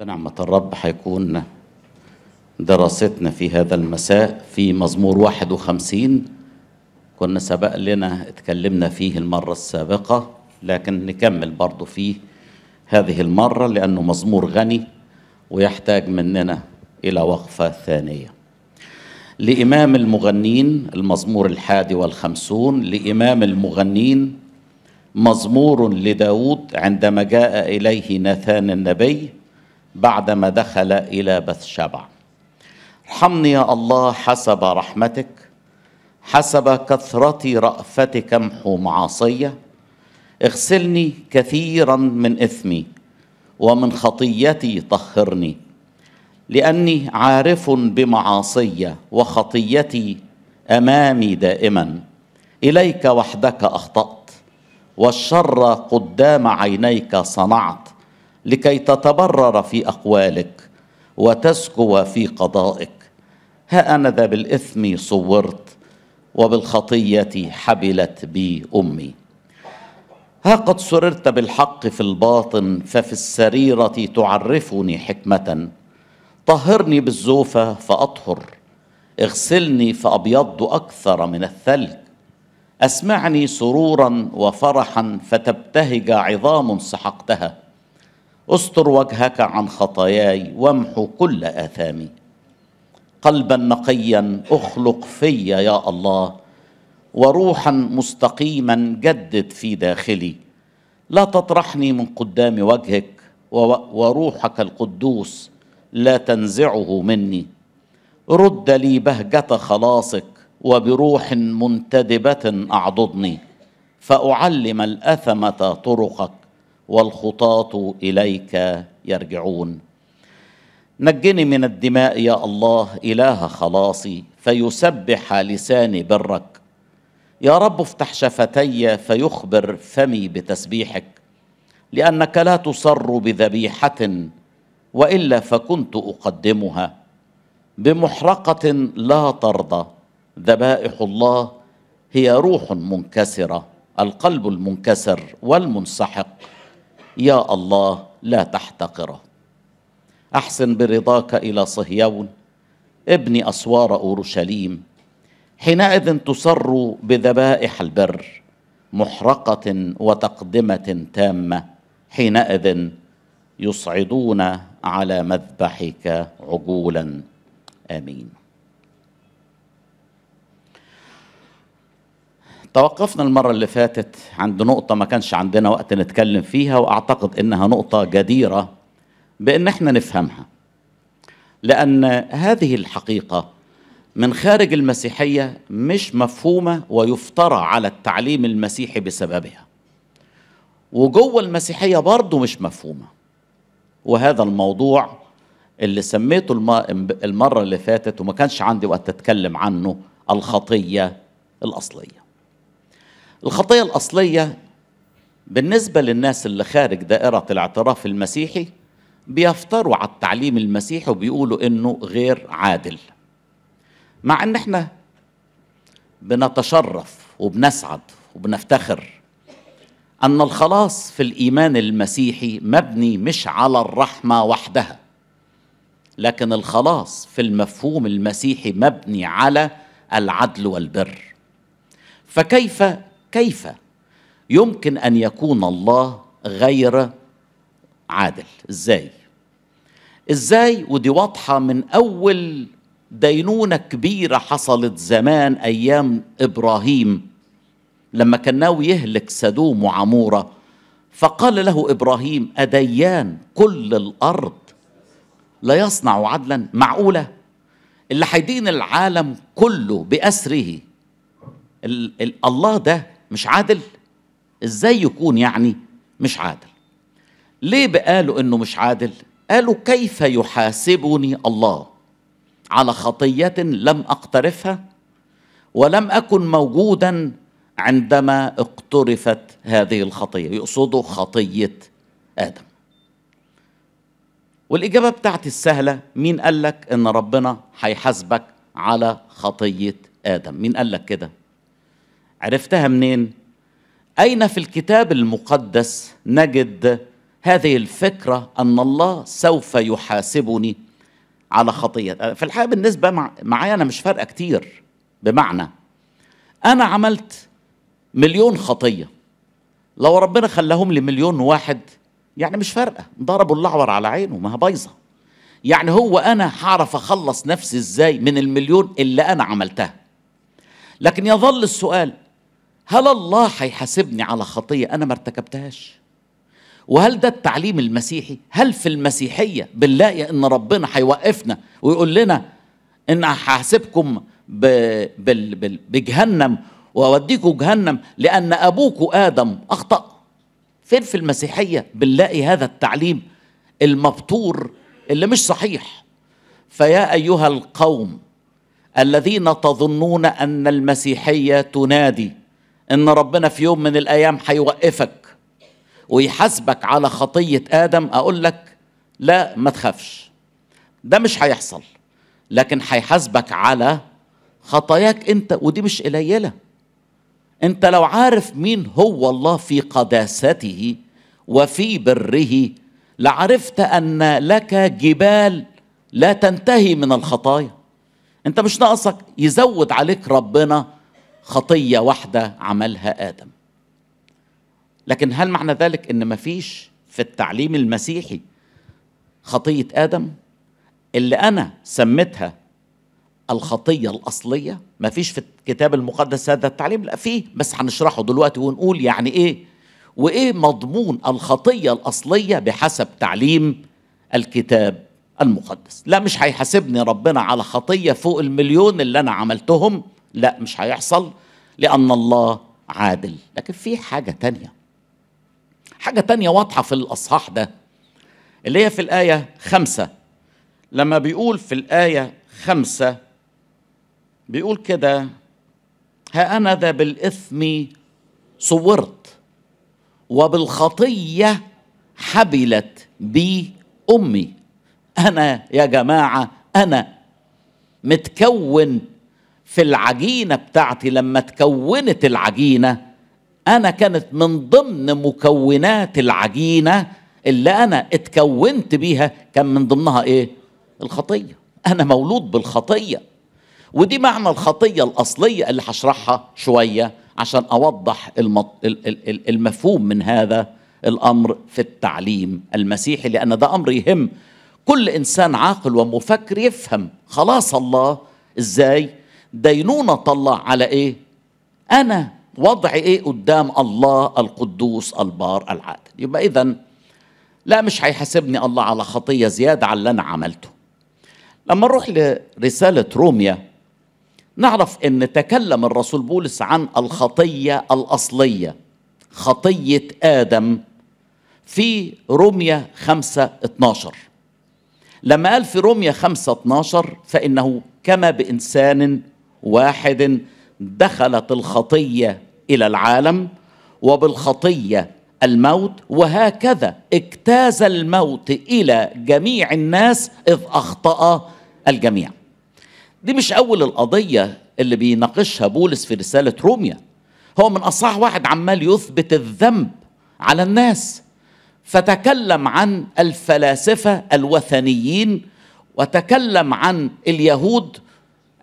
بنعمة الرب هيكون دراستنا في هذا المساء في مزمور 51 كنا سبق لنا اتكلمنا فيه المرة السابقة لكن نكمل برضو فيه هذه المرة لأنه مزمور غني ويحتاج مننا إلى وقفة ثانية. لإمام المغنين المزمور الحادي والخمسون لإمام المغنين مزمور لداود عندما جاء إليه ناثان النبي بعدما دخل إلى بث شبع. ارحمني يا الله حسب رحمتك حسب كثرة رأفتك امحو معاصية اغسلني كثيرا من إثمي ومن خطيتي طهرني لأني عارف بمعاصي وخطيتي أمامي دائما. إليك وحدك أخطأت والشر قدام عينيك صنعت. لكي تتبرر في أقوالك وتسكو في قضائك. ها أنا ذا بالإثم صورت وبالخطية حبلت بي أمي. ها قد سررت بالحق في الباطن ففي السريرة تعرفني حكمة. طهرني بالزوفة فأطهر. اغسلني فأبيض أكثر من الثلج. أسمعني سرورا وفرحا فتبتهج عظام سحقتها. أستر وجهك عن خطاياي وامحو كل آثامي. قلبا نقيا أخلق في يا الله وروحا مستقيما جدد في داخلي. لا تطرحني من قدام وجهك وروحك القدوس لا تنزعه مني. رد لي بهجة خلاصك وبروح منتدبة أعضدني. فأعلم الأثمة طرقك والخطاة إليك يرجعون. نجني من الدماء يا الله إله خلاصي فيسبح لساني برك. يا رب افتح شفتي فيخبر فمي بتسبيحك لأنك لا تصر بذبيحة وإلا فكنت أقدمها. بمحرقة لا ترضى ذبائح الله هي روح منكسرة القلب المنكسر والمنسحق. يا الله لا تحتقره. أحسن برضاك إلى صهيون ابني أسوار أورشليم. حينئذ تصر بذبائح البر محرقة وتقدمة تامة. حينئذ يصعدون على مذبحك عجولا. آمين. توقفنا المرة اللي فاتت عند نقطة ما كانش عندنا وقت نتكلم فيها وأعتقد إنها نقطة جديرة بإن إحنا نفهمها. لأن هذه الحقيقة من خارج المسيحية مش مفهومة ويفترى على التعليم المسيحي بسببها. وجوه المسيحية برضه مش مفهومة. وهذا الموضوع اللي سميته المرة اللي فاتت وما كانش عندي وقت أتكلم عنه الخطية الأصلية. الخطية الأصلية بالنسبة للناس اللي خارج دائرة الاعتراف المسيحي بيفتروا على التعليم المسيحي وبيقولوا إنه غير عادل. مع إن إحنا بنتشرف وبنسعد وبنفتخر أن الخلاص في الإيمان المسيحي مبني مش على الرحمة وحدها لكن الخلاص في المفهوم المسيحي مبني على العدل والبر. فكيف كيف؟ يمكن أن يكون الله غير عادل. إزاي؟ إزاي؟ ودي واضحة من أول دينونة كبيرة حصلت زمان أيام إبراهيم لما كان ناوي يهلك سدوم وعمورة. فقال له إبراهيم أديان كل الأرض لا يصنع عدلا معقولة؟ اللي هيدين العالم كله بأسره الله ده مش عادل. إزاي يكون يعني مش عادل؟ ليه بقالوا إنه مش عادل؟ قالوا كيف يحاسبني الله؟ على خطية لم أقترفها ولم أكن موجودا عندما اقترفت هذه الخطية. يقصدوا خطية آدم. والإجابة بتاعتي السهلة. مين قال لك إن ربنا هيحاسبك على خطية آدم؟ مين قال لك كده؟ عرفتها منين؟ أين في الكتاب المقدس نجد هذه الفكرة أن الله سوف يحاسبني على خطيه في الحقيقة بالنسبة مع معايا أنا مش فارقة كتير بمعنى. أنا عملت مليون خطية. لو ربنا خلاهم لي مليون واحد يعني مش فارقة. ضربوا الأعور على عينه ما بايظة. يعني هو أنا هعرف أخلص نفسي إزاي من المليون اللي أنا عملتها؟ لكن يظل السؤال هل الله هيحاسبني على خطية أنا ما ارتكبتهاش؟ وهل ده التعليم المسيحي؟ هل في المسيحية بنلاقي إن ربنا هيوقفنا ويقول لنا إن هحاسبكم بجهنم واوديكم جهنم لأن ابوكم آدم أخطأ؟ فين في المسيحية بنلاقي هذا التعليم المبتور اللي مش صحيح؟ فيا أيها القوم الذين تظنون أن المسيحية تنادي إن ربنا في يوم من الأيام هيوقفك ويحاسبك على خطية آدم أقول لك لا ما تخافش. ده مش هيحصل لكن هيحاسبك على خطاياك أنت ودي مش قليلة. أنت لو عارف مين هو الله في قداسته وفي بره لعرفت أن لك جبال لا تنتهي من الخطايا. أنت مش ناقصك يزود عليك ربنا خطية واحدة عملها آدم. لكن هل معنى ذلك إن مفيش في التعليم المسيحي خطية آدم؟ اللي أنا سميتها الخطية الأصلية مفيش في الكتاب المقدس هذا التعليم؟ لا فيه بس هنشرحه دلوقتي ونقول يعني إيه وإيه مضمون الخطية الأصلية بحسب تعليم الكتاب المقدس. لا مش هيحاسبني ربنا على خطية فوق المليون اللي أنا عملتهم لا مش هيحصل لأن الله عادل. لكن في حاجة تانية. حاجة تانية واضحة في الإصحاح ده اللي هي في الآية خمسة. لما بيقول في الآية خمسة بيقول كده ها أنا ذا بالإثم صورت وبالخطية حبلت بي أمي. أنا يا جماعة أنا متكون في العجينة بتاعتي لما تكونت العجينة أنا كانت من ضمن مكونات العجينة اللي أنا اتكونت بيها كان من ضمنها إيه؟ الخطية. أنا مولود بالخطية. ودي معنى الخطية الأصلية اللي هشرحها شوية عشان أوضح المفهوم من هذا الأمر في التعليم المسيحي لأن ده أمر يهم. كل إنسان عاقل ومفكر يفهم خلاص الله إزاي دينونة الله على إيه؟ أنا وضعي إيه؟ قدام الله القدوس البار العادل. يبقى اذا لا مش هيحاسبني الله على خطية زيادة على اللي أنا عملته. لما نروح لرسالة روميا نعرف إن تكلم الرسول بولس عن الخطية الأصلية خطية آدم في روميا 5 12 لما قال في روميا 5 12 فإنه كما بإنسان واحد دخلت الخطية إلى العالم وبالخطية الموت وهكذا اجتاز الموت إلى جميع الناس إذ أخطأ الجميع. دي مش أول القضية اللي بيناقشها بولس في رسالة روميا. هو من أصح واحد عمال يثبت الذنب على الناس. فتكلم عن الفلاسفة الوثنيين وتكلم عن اليهود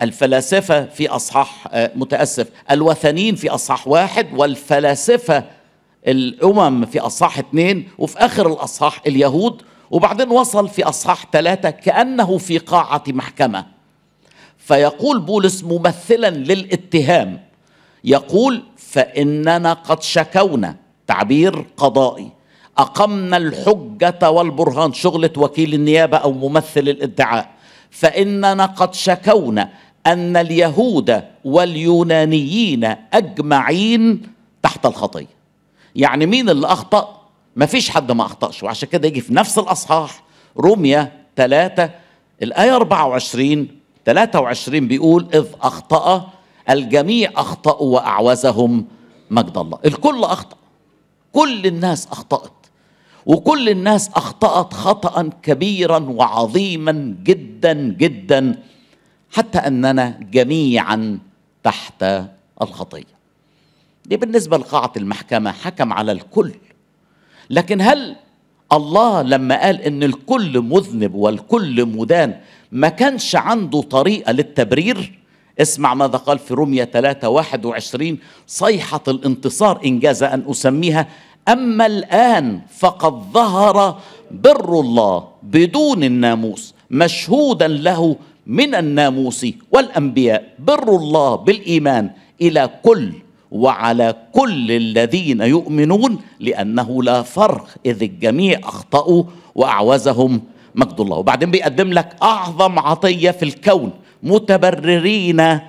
الفلاسفة في أصحاح متأسف. الوثنيين في أصحاح واحد والفلاسفة الأمم في أصحاح اثنين وفي آخر الأصحاح اليهود وبعدين وصل في أصحاح ثلاثة كأنه في قاعة محكمة. فيقول بولس ممثلا للاتهام يقول فإننا قد شكونا تعبير قضائي. أقمنا الحجة والبرهان. شغلة وكيل النيابة أو ممثل الادعاء. فإننا قد شكونا أن اليهود واليونانيين أجمعين تحت الخطية. يعني مين اللي أخطأ؟ ما فيش حد ما أخطأش وعشان كده يجي في نفس الأصحاح روميا 3 الآية 24 23 بيقول إذ أخطأ الجميع أخطأوا وأعوزهم مجد الله. الكل أخطأ كل الناس أخطأت وكل الناس أخطأت خطأ كبيرا وعظيما جدا جدا. حتى أننا جميعا تحت الخطية. دي بالنسبة لقاعة المحكمة حكم على الكل. لكن هل الله لما قال إن الكل مذنب والكل مدان ما كانش عنده طريقة للتبرير؟ اسمع ماذا قال في رومية 3 21 صيحة الانتصار إنجاز أن أسميها أما الآن فقد ظهر بر الله بدون الناموس مشهودا له من الناموس والأنبياء. بر الله بالإيمان إلى كل وعلى كل الذين يؤمنون لأنه لا فرق إذ الجميع أخطأوا وأعوزهم مجد الله. وبعدين بيقدم لك أعظم عطية في الكون متبررين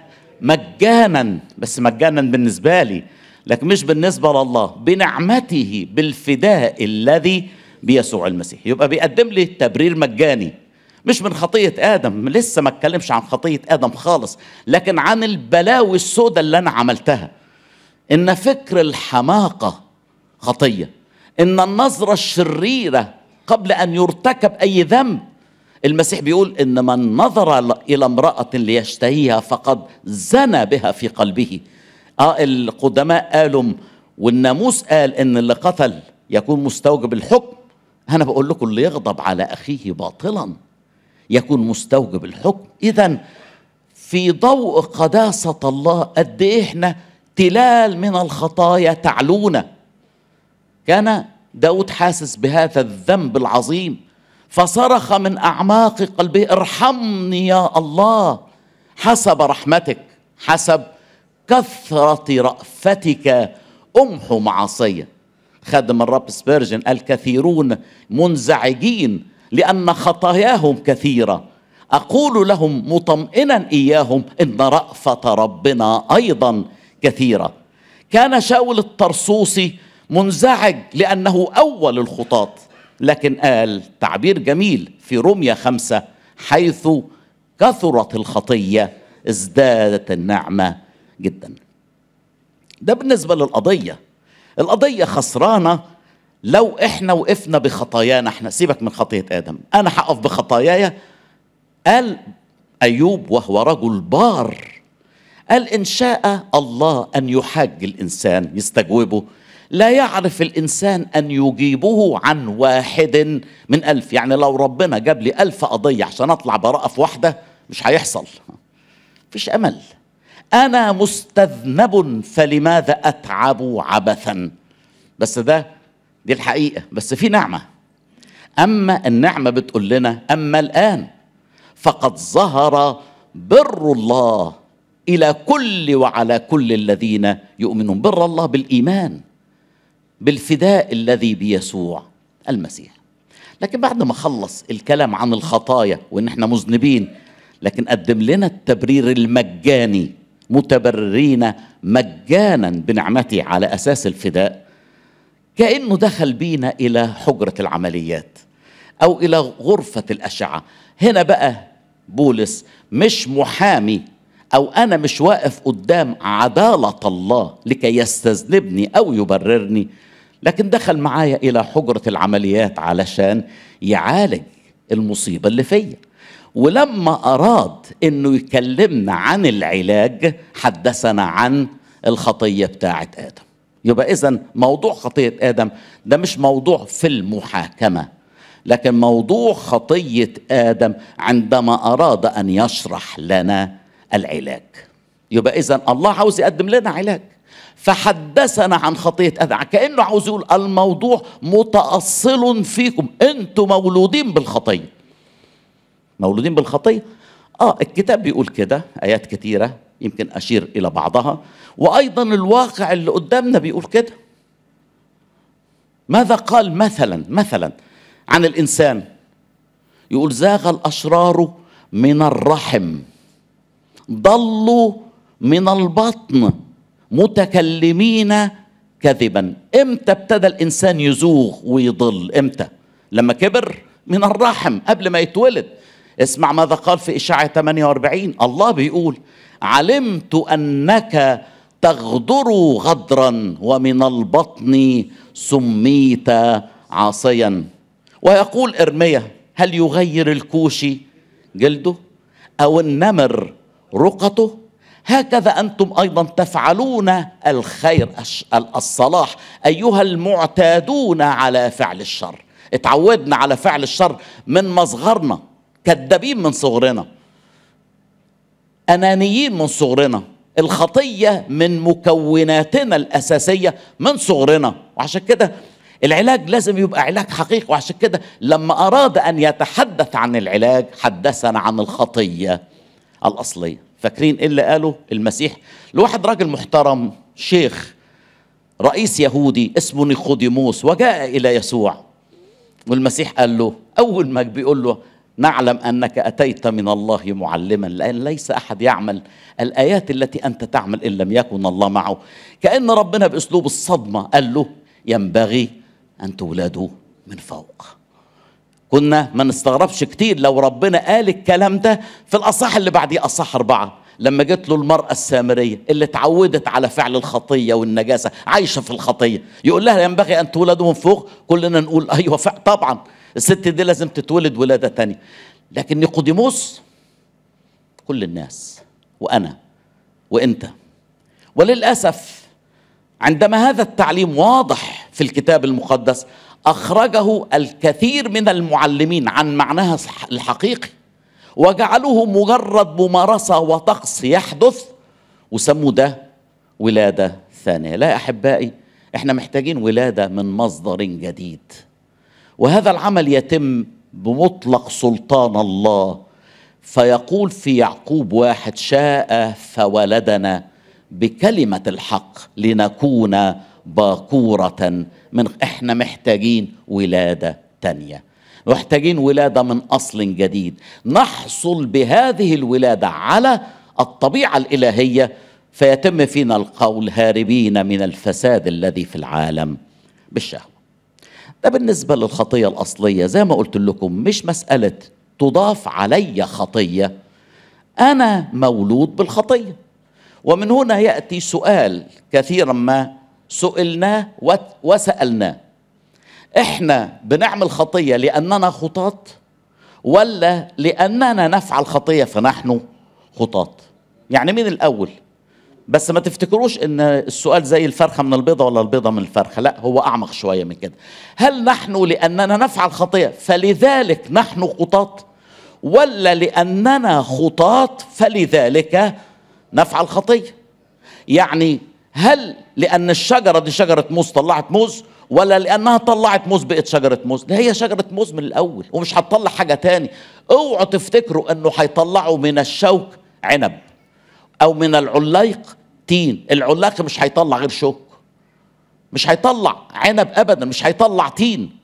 مجانا. بس مجانا بالنسبة لي لكن مش بالنسبة لله بنعمته بالفداء الذي بيسوع المسيح. يبقى بيقدم لي تبرير مجاني. مش من خطية آدم لسه ما اتكلمش عن خطية آدم خالص لكن عن البلاوي السوداء اللي أنا عملتها. إن فكر الحماقة خطية. إن النظرة الشريرة قبل أن يرتكب أي ذنب. المسيح بيقول إن من نظر إلى امرأة ليشتهيها فقد زنى بها في قلبه. آه القدماء قالوا والناموس قال إن اللي قتل يكون مستوجب الحكم. أنا بقول لكم اللي يغضب على أخيه باطلا. يكون مستوجب الحكم. إذا في ضوء قداسة الله قد إيه إحنا تلال من الخطايا تعلونا. كان داود حاسس بهذا الذنب العظيم. فصرخ من أعماق قلبه ارحمني يا الله. حسب رحمتك حسب كثرة رأفتك أمحو معصية خادم الرب سبيرجن الكثيرون منزعجين لأن خطاياهم كثيرة. أقول لهم مطمئنا إياهم إن رأفة ربنا أيضا كثيرة. كان شاول الطرسوسي منزعج لأنه أول الخطاة لكن قال تعبير جميل في روميا خمسة حيث كثرت الخطية ازدادت النعمة جدا. ده بالنسبة للقضية. القضية خسرانة لو إحنا وقفنا بخطايانا إحنا سيبك من خطية آدم أنا هقف بخطاياي؟ قال أيوب وهو رجل بار. قال إن شاء الله أن يحاج الإنسان يستجوبه. لا يعرف الإنسان أن يجيبه عن واحد من ألف. يعني لو ربنا جاب لي ألف قضية عشان أطلع براءة في واحدة مش هيحصل. مفيش أمل. أنا مستذنب فلماذا أتعب عبثا؟ بس ده دي الحقيقة بس في نعمة. أما النعمة بتقول لنا أما الآن فقد ظهر بر الله إلى كل وعلى كل الذين يؤمنون. بر الله بالإيمان بالفداء الذي بيسوع المسيح. لكن بعد ما خلص الكلام عن الخطايا وان إحنا مذنبين لكن قدم لنا التبرير المجاني متبررين مجانا بنعمته على أساس الفداء. كأنه دخل بينا إلى حجرة العمليات أو إلى غرفة الأشعة. هنا بقى بولس مش محامي أو أنا مش واقف قدام عدالة الله لكي يستذنبني أو يبررني لكن دخل معايا إلى حجرة العمليات علشان يعالج المصيبة اللي فيا. ولما أراد إنه يكلمنا عن العلاج حدثنا عن الخطية بتاعه آدم. يبقى اذا موضوع خطية آدم ده مش موضوع في المحاكمة لكن موضوع خطية آدم عندما أراد أن يشرح لنا العلاج. يبقى اذا الله عاوز يقدم لنا علاج. فحدثنا عن خطية آدم كأنه عاوز يقول الموضوع متأصل فيكم أنتم مولودين بالخطية. مولودين بالخطية؟ آه الكتاب بيقول كده آيات كتيرة. يمكن أشير إلى بعضها. وأيضا الواقع اللي قدامنا بيقول كده. ماذا قال مثلا مثلا عن الإنسان؟ يقول زاغ الأشرار من الرحم ضلوا من البطن متكلمين كذبا. إمتى ابتدى الإنسان يزوغ ويضل؟ إمتى؟ لما كبر من الرحم قبل ما يتولد. اسمع ماذا قال في إشاعة 48 الله بيقول علمت أنك تغدر غدرا ومن البطن سميت عاصيا. ويقول إرميا هل يغير الكوشي جلده أو النمر رقته؟ هكذا أنتم أيضا تفعلون الخير الصلاح أيها المعتادون على فعل الشر. اتعودنا على فعل الشر من مصغرنا. كذابين من صغرنا. أنانيين من صغرنا. الخطية من مكوناتنا الأساسية من صغرنا. وعشان كده العلاج لازم يبقى علاج حقيقي. وعشان كده لما أراد أن يتحدث عن العلاج حدثنا عن الخطية الأصلية. فاكرين إيه اللي قاله المسيح؟ لواحد راجل محترم شيخ رئيس يهودي اسمه نيقوديموس وجاء إلى يسوع. والمسيح قال له أول ما بيقول له نعلم أنك أتيت من الله معلما لأن ليس أحد يعمل الآيات التي أنت تعمل إن لم يكن الله معه. كأن ربنا بأسلوب الصدمة قال له ينبغي أن تولدوا من فوق. كنا ما نستغربش كتير لو ربنا قال الكلام ده في الأصح اللي بعديه أصح أربعة. لما جت له المرأة السامرية اللي اتعودت على فعل الخطية والنجاسة عايشة في الخطية يقول لها ينبغي أن تولدوا من فوق؟ كلنا نقول أيوة طبعا. الست دي لازم تتولد ولادة تانية لكن نيقوديموس كل الناس وأنا وأنت. وللأسف عندما هذا التعليم واضح في الكتاب المقدس أخرجه الكثير من المعلمين عن معناها الحقيقي وجعلوه مجرد ممارسة وطقس يحدث وسموا ده ولادة ثانية. لا أحبائي إحنا محتاجين ولادة من مصدر جديد. وهذا العمل يتم بمطلق سلطان الله. فيقول في يعقوب واحد شاء فولدنا بكلمة الحق لنكون باكورة من إحنا محتاجين ولادة تانية. محتاجين ولادة من أصل جديد. نحصل بهذه الولادة على الطبيعة الإلهية فيتم فينا القول هاربين من الفساد الذي في العالم. بالشهوة. ده بالنسبة للخطية الأصلية. زي ما قلت لكم مش مسألة تضاف علي خطية. أنا مولود بالخطية. ومن هنا يأتي سؤال كثيرا ما سئلناه وسألناه. إحنا بنعمل خطية لأننا خطاة ولا لأننا نفعل خطية فنحن خطاة؟ يعني مين الأول بس ما تفتكروش إن السؤال زي الفرخة من البيضة ولا البيضة من الفرخة؟ لا هو أعمق شوية من كده. هل نحن لأننا نفعل خطيه فلذلك نحن خطاة. ولا لأننا خطاة فلذلك نفعل خطيه يعني هل لأن الشجرة دي شجرة موز طلعت موز ولا لأنها طلعت موز بقت شجرة موز ده هي شجرة موز من الأول ومش هتطلع حاجة تاني. اوعوا تفتكروا إنه هيطلعوا من الشوك عنب. أو من العلايق تين. العلاق مش هيطلع غير شوك. مش هيطلع عنب ابدا مش هيطلع تين.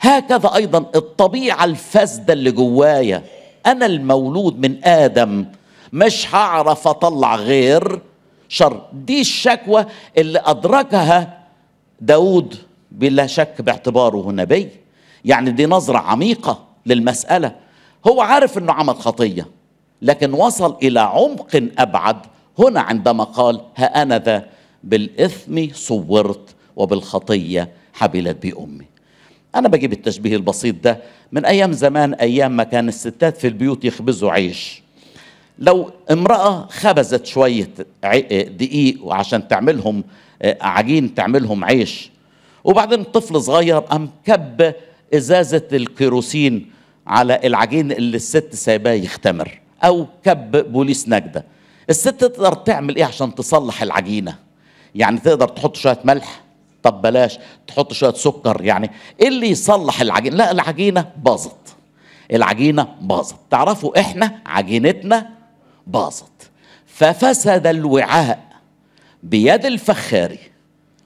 هكذا أيضا الطبيعة الفاسدة اللي جوايا. أنا المولود من آدم مش هعرف أطلع غير شر. دي الشكوى اللي أدركها داود بلا شك باعتباره نبي. يعني دي نظرة عميقة للمسألة. هو عارف إنه عمل خطية. لكن وصل إلى عمق أبعد. هنا عندما قال ها أنا ذا. بالإثم صورت وبالخطية حبلت بي امي أنا بجيب التشبيه البسيط ده من أيام زمان أيام ما كان الستات في البيوت يخبزوا عيش. لو امرأة خبزت شوية دقيق وعشان تعملهم عجين تعملهم عيش وبعدين طفل صغير قام كب إزازة الكيروسين على العجين اللي الست سايباه يختمر. أو كب بوليس نجدة. الست تقدر تعمل إيه عشان تصلح العجينة؟ يعني تقدر تحط شوية ملح؟ طب بلاش. تحط شوية سكر؟ يعني إيه اللي يصلح العجينة؟ لا العجينة باظت. العجينة باظت. تعرفوا إحنا عجينتنا باظت. ففسد الوعاء بيد الفخاري.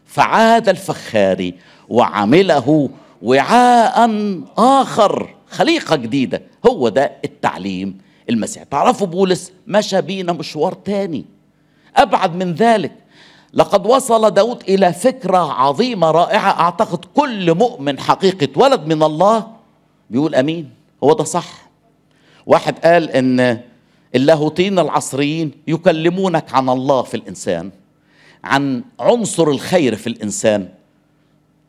فعاد الفخاري وعمله وعاء آخر خليقة جديدة. هو ده التعليم المسيحي تعرفوا بولس مشى بينا مشوار تاني. أبعد من ذلك. لقد وصل داود إلى فكرة عظيمة رائعة. أعتقد كل مؤمن حقيقة ولد من الله بيقول أمين. هو ده صح. واحد قال إن اللاهوتيين العصريين يكلمونك عن الله في الإنسان عن عنصر الخير في الإنسان.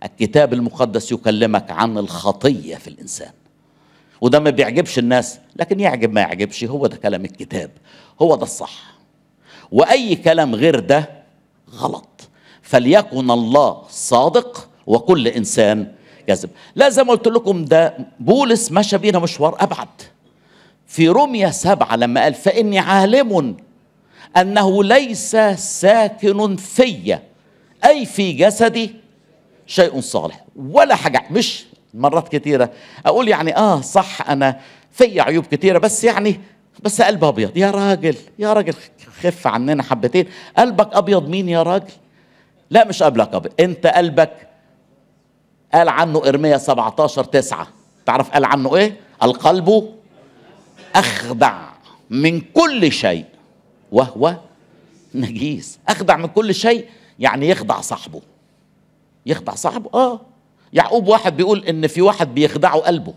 الكتاب المقدس يكلمك عن الخطية في الإنسان. وده ما بيعجبش الناس لكن يعجب ما يعجبش هو ده كلام الكتاب هو ده الصح. وأي كلام غير ده غلط. فليكن الله صادق وكل إنسان الكذب لا زي ما قلت لكم ده بولس مشى بينا مشوار أبعد. في روميا سبعة لما قال فإني عالم أنه ليس ساكن في أي في جسدي شيء صالح ولا حاجة مش مرات كتيرة. أقول يعني آه صح أنا في عيوب كتيرة بس يعني بس قلب أبيض. يا راجل يا راجل خف عننا حبتين. قلبك أبيض مين يا راجل؟ لا مش قلبك أبيض أنت قلبك قال عنه إرميا 17 تسعة. تعرف قال عنه إيه؟ القلب أخدع من كل شيء وهو نجيس. أخدع من كل شيء يعني يخدع صاحبه. يخدع صاحبه آه. يعقوب واحد بيقول إن في واحد بيخدعه قلبه.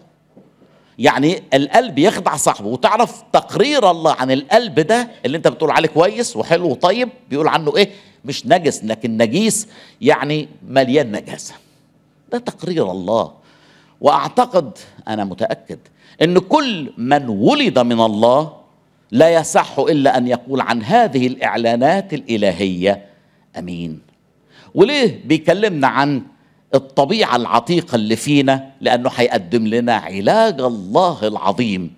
يعني القلب يخدع صاحبه. وتعرف تقرير الله عن القلب ده اللي أنت بتقول عليه كويس وحلو وطيب بيقول عنه إيه؟ مش نجس لكن نجيس يعني مليان نجاسة. ده تقرير الله. وأعتقد أنا متأكد إن كل من ولد من الله لا يصح إلا أن يقول عن هذه الإعلانات الإلهية آمين. وليه بيكلمنا عن الطبيعة العتيقة اللي فينا لأنه هيقدم لنا علاج الله العظيم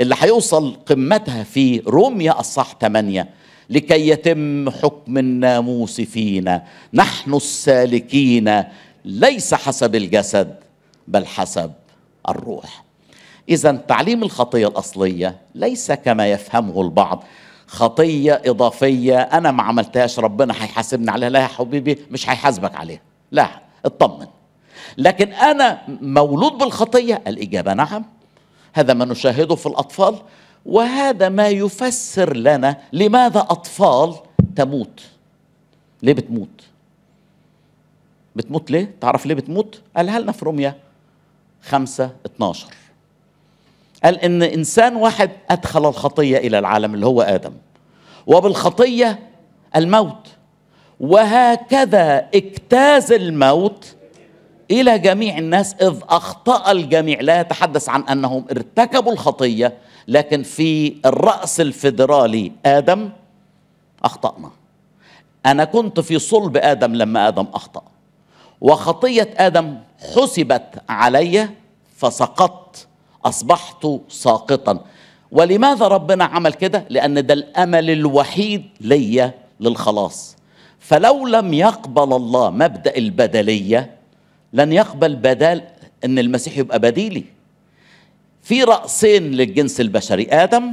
اللي هيوصل قمتها في روميا الصح 8 لكي يتم حكم الناموس فينا. نحن السالكين ليس حسب الجسد بل حسب الروح. إذا تعليم الخطية الأصلية ليس كما يفهمه البعض. خطية إضافية أنا ما عملتهاش ربنا هيحاسبني عليها. لا يا حبيبي مش هيحاسبك عليها. لا. اطمن. لكن أنا مولود بالخطية؟ الإجابة نعم. هذا ما نشاهده في الأطفال وهذا ما يفسر لنا لماذا أطفال تموت. ليه بتموت؟ بتموت ليه؟ تعرف ليه بتموت؟ قالها لنا في روميا خمسة 12 قال إن إنسان واحد أدخل الخطية إلى العالم اللي هو آدم وبالخطية الموت. وهكذا اجتاز الموت إلى جميع الناس إذ أخطأ الجميع. لا يتحدث عن أنهم ارتكبوا الخطية لكن في الرأس الفيدرالي آدم أخطأنا. أنا كنت في صلب آدم لما آدم أخطأ. وخطية آدم حسبت علي فسقطت أصبحت ساقطا. ولماذا ربنا عمل كده؟ لأن ده الأمل الوحيد ليا للخلاص. فلو لم يقبل الله مبدأ البدلية لن يقبل بدال إن المسيح يبقى بديلي. في رأسين للجنس البشري آدم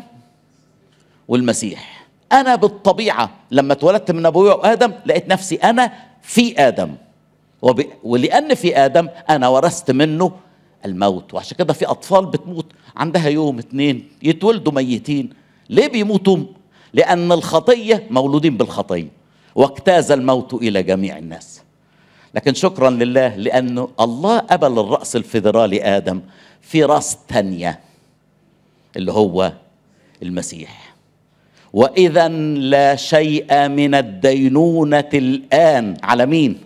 والمسيح. أنا بالطبيعة لما اتولدت من أبويا وآدم لقيت نفسي أنا في آدم. وب... ولأن في آدم أنا ورثت منه الموت. وعشان كده في أطفال بتموت عندها يوم اتنين يتولدوا ميتين. ليه بيموتوا؟ لأن الخطية مولودين بالخطية. واجتاز الموت إلى جميع الناس. لكن شكرا لله لأنه الله قبل الرأس الفيدرالي آدم في راس تانية اللي هو المسيح. واذا لا شيء من الدينونة الآن. على مين؟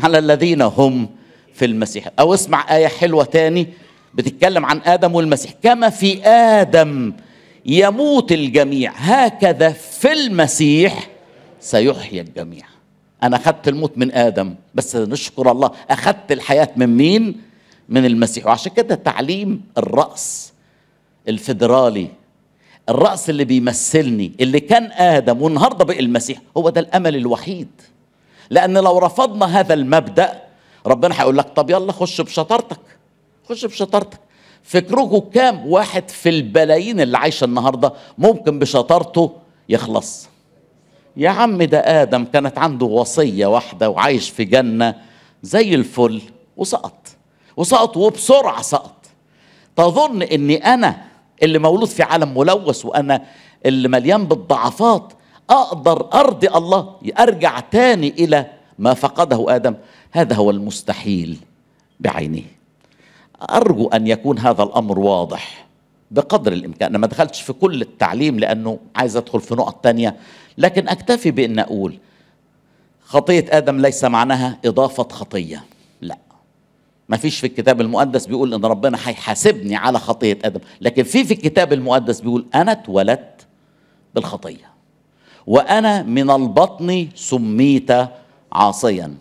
على الذين هم في المسيح. أو اسمع آية حلوة تاني بتتكلم عن آدم والمسيح. كما في آدم يموت الجميع هكذا في المسيح سيحيى الجميع. أنا أخذت الموت من آدم بس نشكر الله. أخذت الحياة من مين؟ من المسيح. وعشان كده تعليم الرأس الفيدرالي الرأس اللي بيمثلني اللي كان آدم والنهاردة بقى المسيح هو ده الأمل الوحيد. لأن لو رفضنا هذا المبدأ ربنا هيقول لك طب يلا خش بشطارتك خش بشطارتك. فكركم كام؟ واحد في البلايين اللي عايشة النهارده ممكن بشطارته يخلص. يا عم ده آدم كانت عنده وصية واحدة وعايش في جنة زي الفل وسقط. وسقط وبسرعة سقط. تظن إني أنا اللي مولود في عالم ملوث وأنا اللي مليان بالضعفات أقدر أرضي الله أرجع تاني إلى ما فقده آدم؟ هذا هو المستحيل بعينه أرجو أن يكون هذا الأمر واضح بقدر الإمكان. أنا ما دخلتش في كل التعليم لأنه عايز أدخل في نقط تانية. لكن أكتفي بأن أقول خطية آدم ليس معناها إضافة خطية. لا. ما فيش في الكتاب المقدس بيقول إن ربنا هيحاسبني على خطية آدم لكن في في الكتاب المقدس بيقول أنا اتولدت بالخطية. وأنا من البطن سميت عاصيا.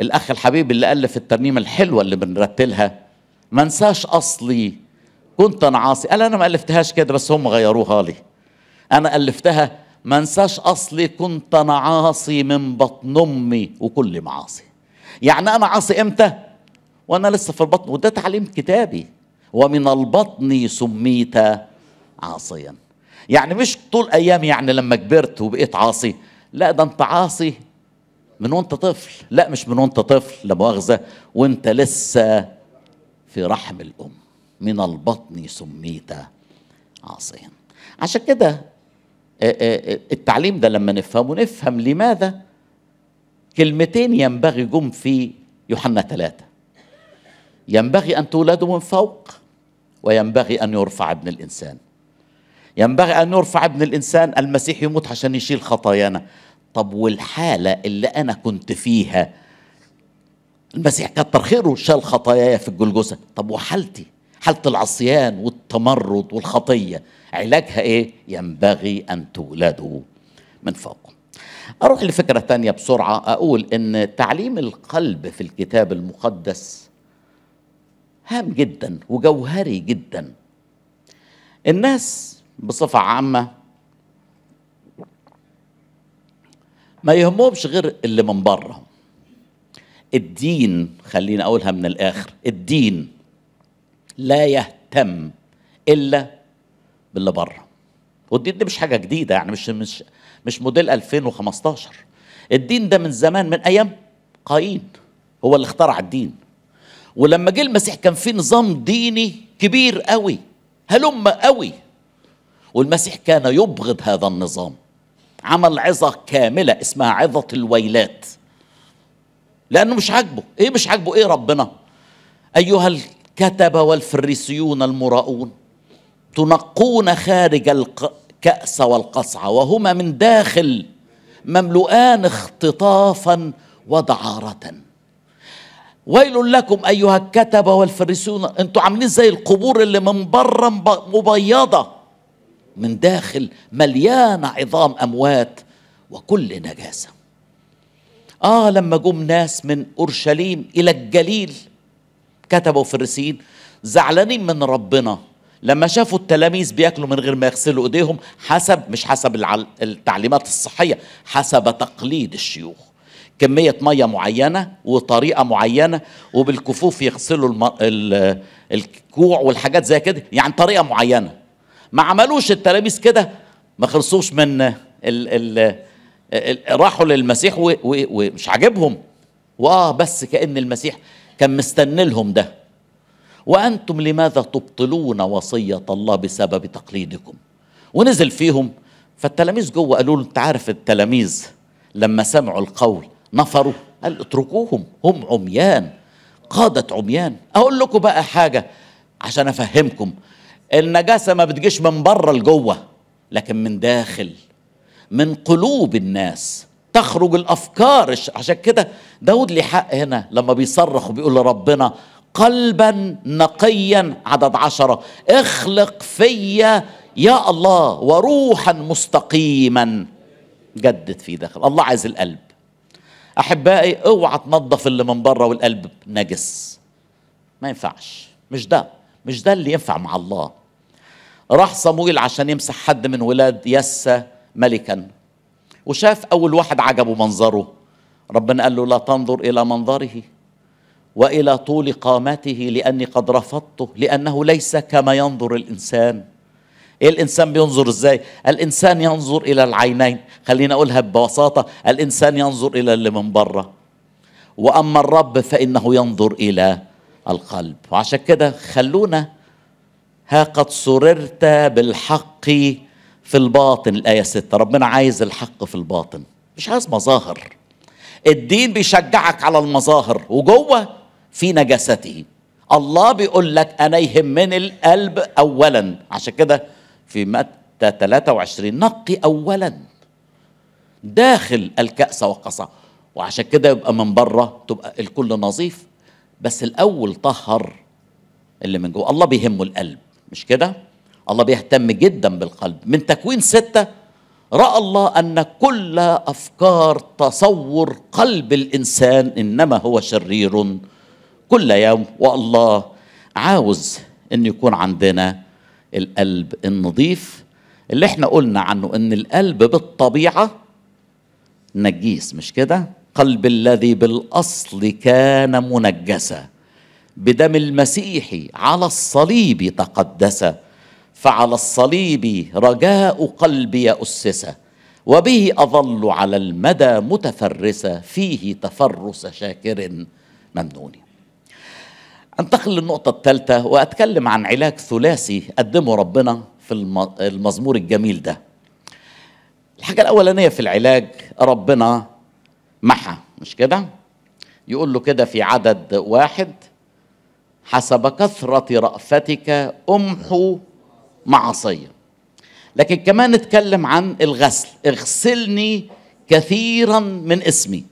الأخ الحبيب اللي الف الترنيمة الحلوة اللي بنرتلها ما انساش أصلي كنت أنا عاصي. قال أنا ما ألفتهاش كده بس هم غيروها لي. أنا ألفتها ما انساش أصلي كنت أنا عاصي من بطن أمي وكل معاصي. يعني أنا عاصي إمتى؟ وأنا لسه في البطن وده تعليم كتابي. ومن البطن سميت عاصيا. يعني مش طول ايامي يعني لما كبرت وبقيت عاصي. لا ده أنت عاصي من وأنت طفل. لا مش من وأنت طفل لا مؤاخذة. وأنت لسه في رحم الأم. من البطن سميت عاصيا. عشان كده التعليم ده لما نفهمه نفهم لماذا كلمتين ينبغي جم في يوحنا ثلاثة. ينبغي أن تولدوا من فوق وينبغي أن يرفع ابن الإنسان. ينبغي أن يرفع ابن الإنسان المسيح يموت عشان يشيل خطايانا. طب والحالة اللي أنا كنت فيها؟ المسيح كتر خيره شال خطاياي في الجلجسة طب وحالتي؟ حالة العصيان والتمرد والخطية. علاجها إيه؟ ينبغي أن تولدوا من فوق. أروح لفكرة تانية بسرعة. أقول إن تعليم القلب في الكتاب المقدس هام جدا وجوهري جدا. الناس بصفة عامة ما يهمهمش غير اللي من بره. الدين خليني أقولها من الآخر الدين لا يهتم إلا باللي بره. والدين ده مش حاجة جديدة يعني مش مش مش موديل 2015 الدين ده من زمان من أيام قايين. هو اللي اخترع الدين. ولما جه المسيح كان في نظام ديني كبير قوي هلم قوي. والمسيح كان يبغض هذا النظام. عمل عظة كاملة اسمها عظة الويلات. لأنه مش عاجبه. إيه مش عاجبه؟ إيه ربنا؟ أيها الكتبة والفريسيون المراؤون. تنقون خارج الكأس والقصعة وهما من داخل مملوءان اختطافا ودعارة. ويل لكم أيها الكتبة والفريسيون أنتوا عاملين زي القبور اللي من بره مبيضة. من داخل مليانة عظام أموات وكل نجاسة. آه لما جم ناس من أورشليم إلى الجليل كتبوا فريسيين زعلانين من ربنا. لما شافوا التلاميذ بياكلوا من غير ما يغسلوا ايديهم حسب مش حسب التعليمات الصحية حسب تقليد الشيوخ. كمية مية معينة وطريقة معينة وبالكفوف يغسلوا الم... ال... الكوع والحاجات زي كده يعني طريقة معينة. ما عملوش التلاميذ كده ما خلصوش من ال... ال... ال... راحوا للمسيح و... و... ومش عاجبهم. وآه بس كأن المسيح كان مستني لهم ده. وأنتم لماذا تبطلون وصية الله بسبب تقليدكم؟ ونزل فيهم فالتلاميذ جوه قالوا له أنت عارف التلاميذ لما سمعوا القول نفروا؟ قال اتركوهم هم عميان قادة عميان. أقول لكم بقى حاجة عشان أفهمكم. النجاسة ما بتجيش من بره لجوه لكن من داخل من قلوب الناس. تخرج الأفكار عشان كده داود ليه حق هنا لما بيصرخ وبيقول لربنا قلبا نقيا عدد عشرة. اخلق فيا يا الله وروحا مستقيما. جدد في داخل. الله عايز القلب. أحبائي أوعى تنظف اللي من بره والقلب نجس. ما ينفعش. مش ده. مش ده اللي ينفع مع الله. راح صمويل عشان يمسح حد من ولاد يسى ملكا. وشاف أول واحد عجبه منظره. ربنا قال له لا تنظر إلى منظره. وإلى طول قامته لأني قد رفضته لأنه ليس كما ينظر الإنسان. إيه الإنسان بينظر إزاي؟ الإنسان ينظر إلى العينين. خلينا أقولها ببساطة الإنسان ينظر إلى اللي من بره وأما الرب فإنه ينظر إلى القلب. وعشان كده خلونا ها قد سررت بالحق في الباطن. الآية ستة ربنا عايز الحق في الباطن. مش عايز مظاهر. الدين بيشجعك على المظاهر. وجوه في نجاسته. الله بيقول لك أنا يهمني القلب أولا. عشان كده في متى 23 نقي أولا. داخل الكأس والقصع وعشان كده يبقى من بره تبقى الكل نظيف. بس الأول طهر اللي من جوه. الله بيهمه القلب. مش كده؟ الله بيهتم جدا بالقلب. من تكوين ستة رأى الله أن كل أفكار تصور قلب الإنسان إنما هو شرير. كل يوم. والله عاوز إن يكون عندنا القلب النظيف. اللي إحنا قلنا عنه إن القلب بالطبيعة نجيس مش كده؟ قلب الذي بالأصل كان منجسا. بدم المسيح على الصليب تقدس. فعلى الصليب رجاء قلبي أسس. وبه أظل على المدى متفرسة فيه تفرس شاكر ممنون. أنتقل للنقطة الثالثة وأتكلم عن علاج ثلاثي قدمه ربنا في المزمور الجميل ده. الحاجة الأولانية في العلاج ربنا محى مش كده؟ يقول له كده في عدد واحد حسب كثرة رأفتك أمحو معصية. لكن كمان نتكلم عن الغسل اغسلني كثيرا من اسمي.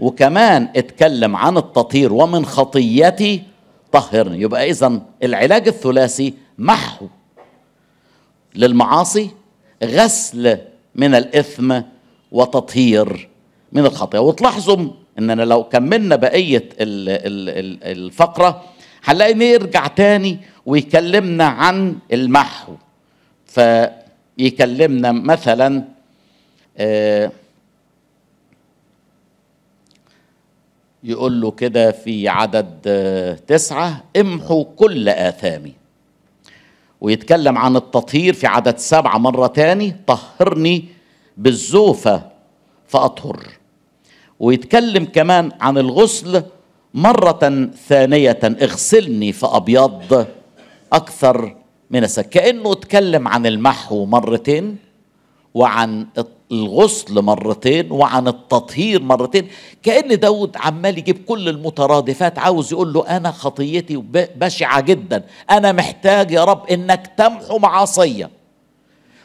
وكمان اتكلم عن التطهير ومن خطيتي طهرني يبقى اذا العلاج الثلاثي محو للمعاصي غسل من الإثم وتطهير من الخطيه وتلاحظوا إننا لو كملنا بقية الفقرة هنلاقي نرجع تاني ويكلمنا عن المحو. فيكلمنا مثلا آه يقول له كده في عدد تسعة امحوا كل آثامي. ويتكلم عن التطهير في عدد سبعة مرة تاني طهرني بالزوفة فأطهر. ويتكلم كمان عن الغسل مرة ثانية اغسلني فأبيض أكثر من السك كأنه اتكلم عن المحو مرتين. وعن الغسل مرتين وعن التطهير مرتين. كأن داود عمال يجيب كل المترادفات عاوز يقول له أنا خطيتي بشعة جدا. أنا محتاج يا رب إنك تمحو معاصية.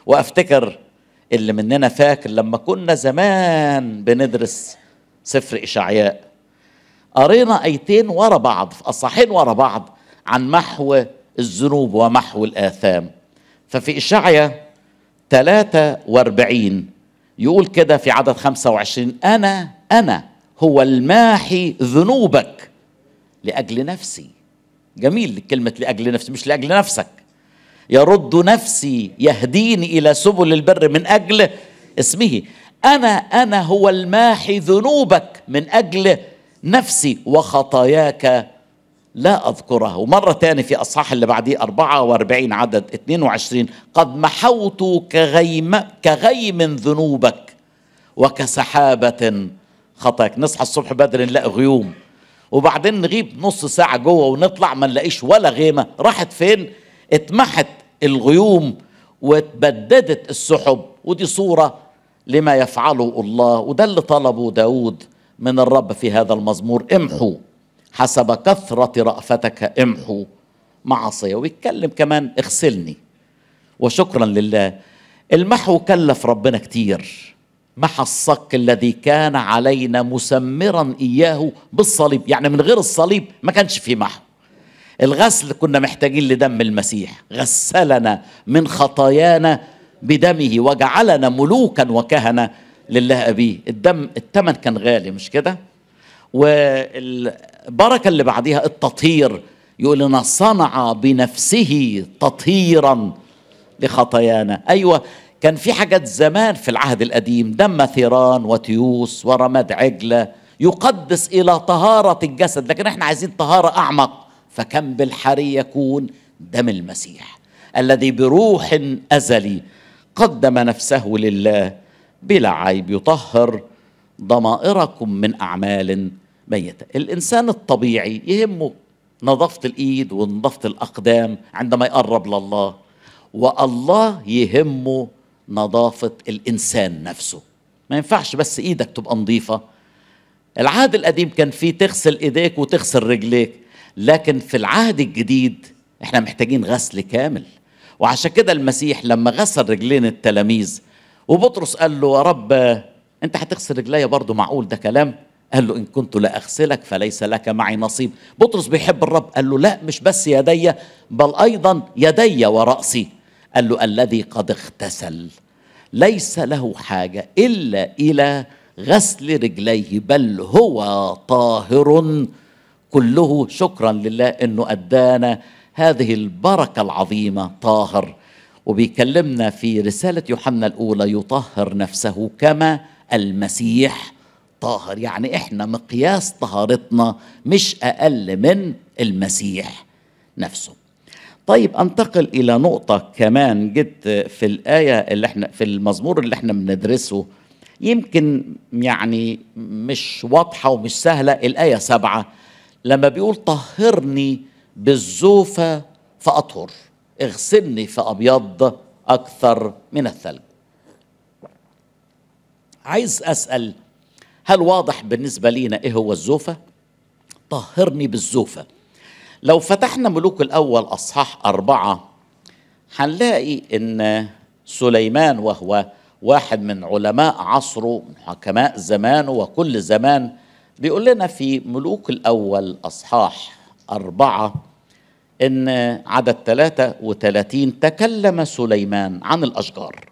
وأفتكر اللي مننا فاكر لما كنا زمان بندرس سفر إشعياء. قرينا أيتين ورا بعض في أصحين ورا بعض عن محو الذنوب ومحو الآثام. ففي اشعيا 43 يقول كده في عدد 25 أنا أنا هو الماحي ذنوبك لأجل نفسي. جميل كلمة لأجل نفسي مش لأجل نفسك. يرد نفسي يهديني إلى سبل البر من أجل اسمه. أنا أنا هو الماحي ذنوبك من أجل نفسي وخطاياك لا أذكرها ومرة تاني في أصحاح اللي بعديه 44 عدد 22 قد محوت كغيم كغيم ذنوبك وكسحابة خطاك. نصحى الصبح بدري نلاقي غيوم. وبعدين نغيب نص ساعة جوه ونطلع ما نلاقيش ولا غيمة. راحت فين؟ اتمحت الغيوم واتبددت السحب. ودي صورة لما يفعله الله وده اللي طلبه داود من الرب في هذا المزمور. امحو. حسب كثرة رأفتك امحو معصية. ويتكلم كمان اغسلني. وشكرا لله. المحو كلف ربنا كتير. محى الصك الذي كان علينا مسمرا إياه بالصليب. يعني من غير الصليب ما كانش في محو. الغسل كنا محتاجين لدم المسيح. غسلنا من خطايانا بدمه وجعلنا ملوكا وكهنة لله أبيه. الدم الثمن كان غالي مش كده؟ والبركة اللي بعديها التطهير. يقول لنا صنع بنفسه تطهيرا لخطايانا. أيوة كان في حاجات زمان في العهد القديم دم ثيران وتيوس ورماد عجلة يقدس إلى طهارة الجسد لكن إحنا عايزين طهارة أعمق. فكم بالحري يكون دم المسيح الذي بروح أزلي قدم نفسه لله بلا عيب يطهر ضمائركم من أعمال ميتة. الإنسان الطبيعي يهمه نظافة الإيد ونظافة الأقدام عندما يقرب لله والله يهمه نظافة الإنسان نفسه. ما ينفعش بس إيدك تبقى نظيفة. العهد القديم كان فيه تغسل إيديك وتغسل رجليك لكن في العهد الجديد إحنا محتاجين غسل كامل. وعشان كده المسيح لما غسل رجلين التلاميذ وبطرس قال له يا رب أنت هتغسل رجليا برضه معقول ده كلام؟ قال له إن كنت لا أغسلك فليس لك معي نصيب. بطرس بيحب الرب. قال له لا مش بس يدي بل أيضا يدي ورأسي. قال له الذي قد اغتسل ليس له حاجة إلا إلى غسل رجليه بل هو طاهر كله. شكرا لله إنه أدانا هذه البركة العظيمة. طاهر. وبيكلمنا في رسالة يوحنا الأولى يطهر نفسه كما المسيح. طاهر يعني إحنا مقياس طهارتنا مش أقل من المسيح نفسه. طيب أنتقل إلى نقطة كمان جت في الآية اللي إحنا في المزمور اللي إحنا بندرسه. يمكن يعني مش واضحة ومش سهلة الآية سبعة لما بيقول طهرني بالزوفة فأطهر اغسلني فأبيض أكثر من الثلج. عايز أسأل هل واضح بالنسبة لينا إيه هو الزوفة؟ طهرني بالزوفة لو فتحنا ملوك الأول أصحاح أربعة هنلاقي إن سليمان وهو واحد من علماء عصره من حكماء زمانه وكل زمان بيقول لنا في ملوك الأول أصحاح أربعة إن عدد 33 تكلم سليمان عن الأشجار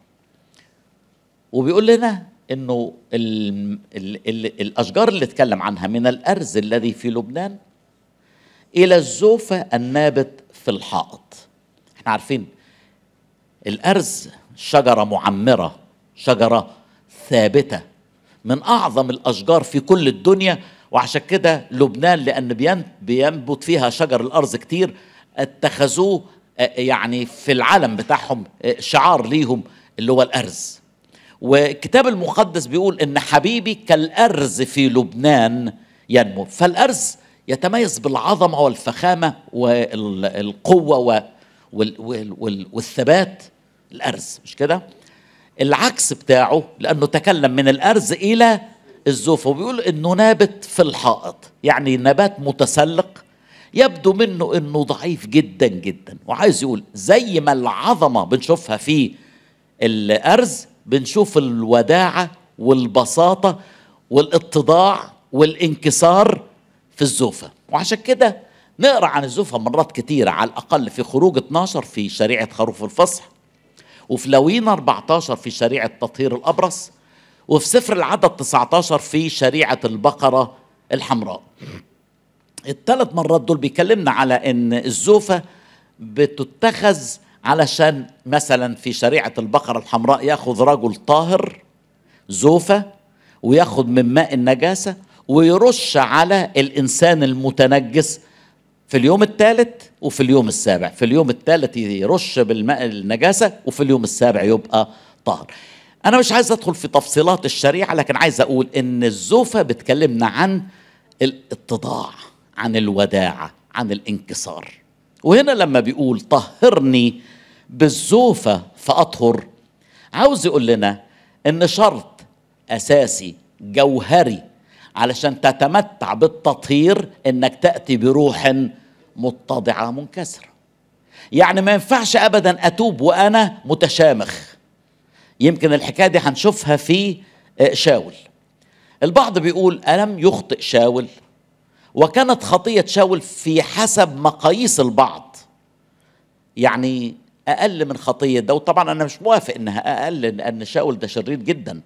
وبيقول لنا إنه ال ال ال الأشجار اللي اتكلم عنها من الأرز الذي في لبنان إلى الزوفة النابت في الحائط. إحنا عارفين الأرز شجرة معمرة شجرة ثابتة من أعظم الأشجار في كل الدنيا وعشان كده لبنان لأن بينبت فيها شجر الأرز كتير اتخذوه يعني في العالم بتاعهم شعار ليهم اللي هو الأرز. والكتاب المقدس بيقول إن حبيبي كالأرز في لبنان ينمو. فالأرز يتميز بالعظمة والفخامة والقوة والثبات. الأرز مش كده؟ العكس بتاعه لأنه تكلم من الأرز إلى الزوفه وبيقول إنه نابت في الحائط يعني نبات متسلق يبدو منه إنه ضعيف جدا جدا. وعايز يقول زي ما العظمة بنشوفها في الأرز بنشوف الوداعة والبساطة والاتضاع والانكسار في الزوفة. وعشان كده نقرأ عن الزوفة مرات كتيرة على الأقل في خروج 12 في شريعة خروف الفصح وفي لوين 14 في شريعة تطهير الأبرص وفي سفر العدد 19 في شريعة البقرة الحمراء. الثلاث مرات دول بيكلمنا على إن الزوفة بتتخذ علشان مثلا في شريعة البقرة الحمراء ياخذ رجل طاهر زوفة وياخذ من ماء النجاسة ويرش على الإنسان المتنجس في اليوم الثالث وفي اليوم السابع. في اليوم الثالث يرش بالماء النجاسة وفي اليوم السابع يبقى طاهر. أنا مش عايز أدخل في تفصيلات الشريعة لكن عايز أقول إن الزوفة بتكلمنا عن الاتضاع عن الوداعة عن الانكسار. وهنا لما بيقول طهرني بالزوفة فأطهر. عاوز يقول لنا إن شرط أساسي جوهري علشان تتمتع بالتطهير إنك تأتي بروح متضعة منكسرة. يعني ما ينفعش ابدا أتوب وأنا متشامخ. يمكن الحكاية دي هنشوفها في شاول. البعض بيقول ألم يخطئ شاول؟ وكانت خطية شاول في حسب مقاييس البعض. يعني أقل من خطية ده وطبعا أنا مش موافق إنها أقل لأن شاول ده شرير جدا.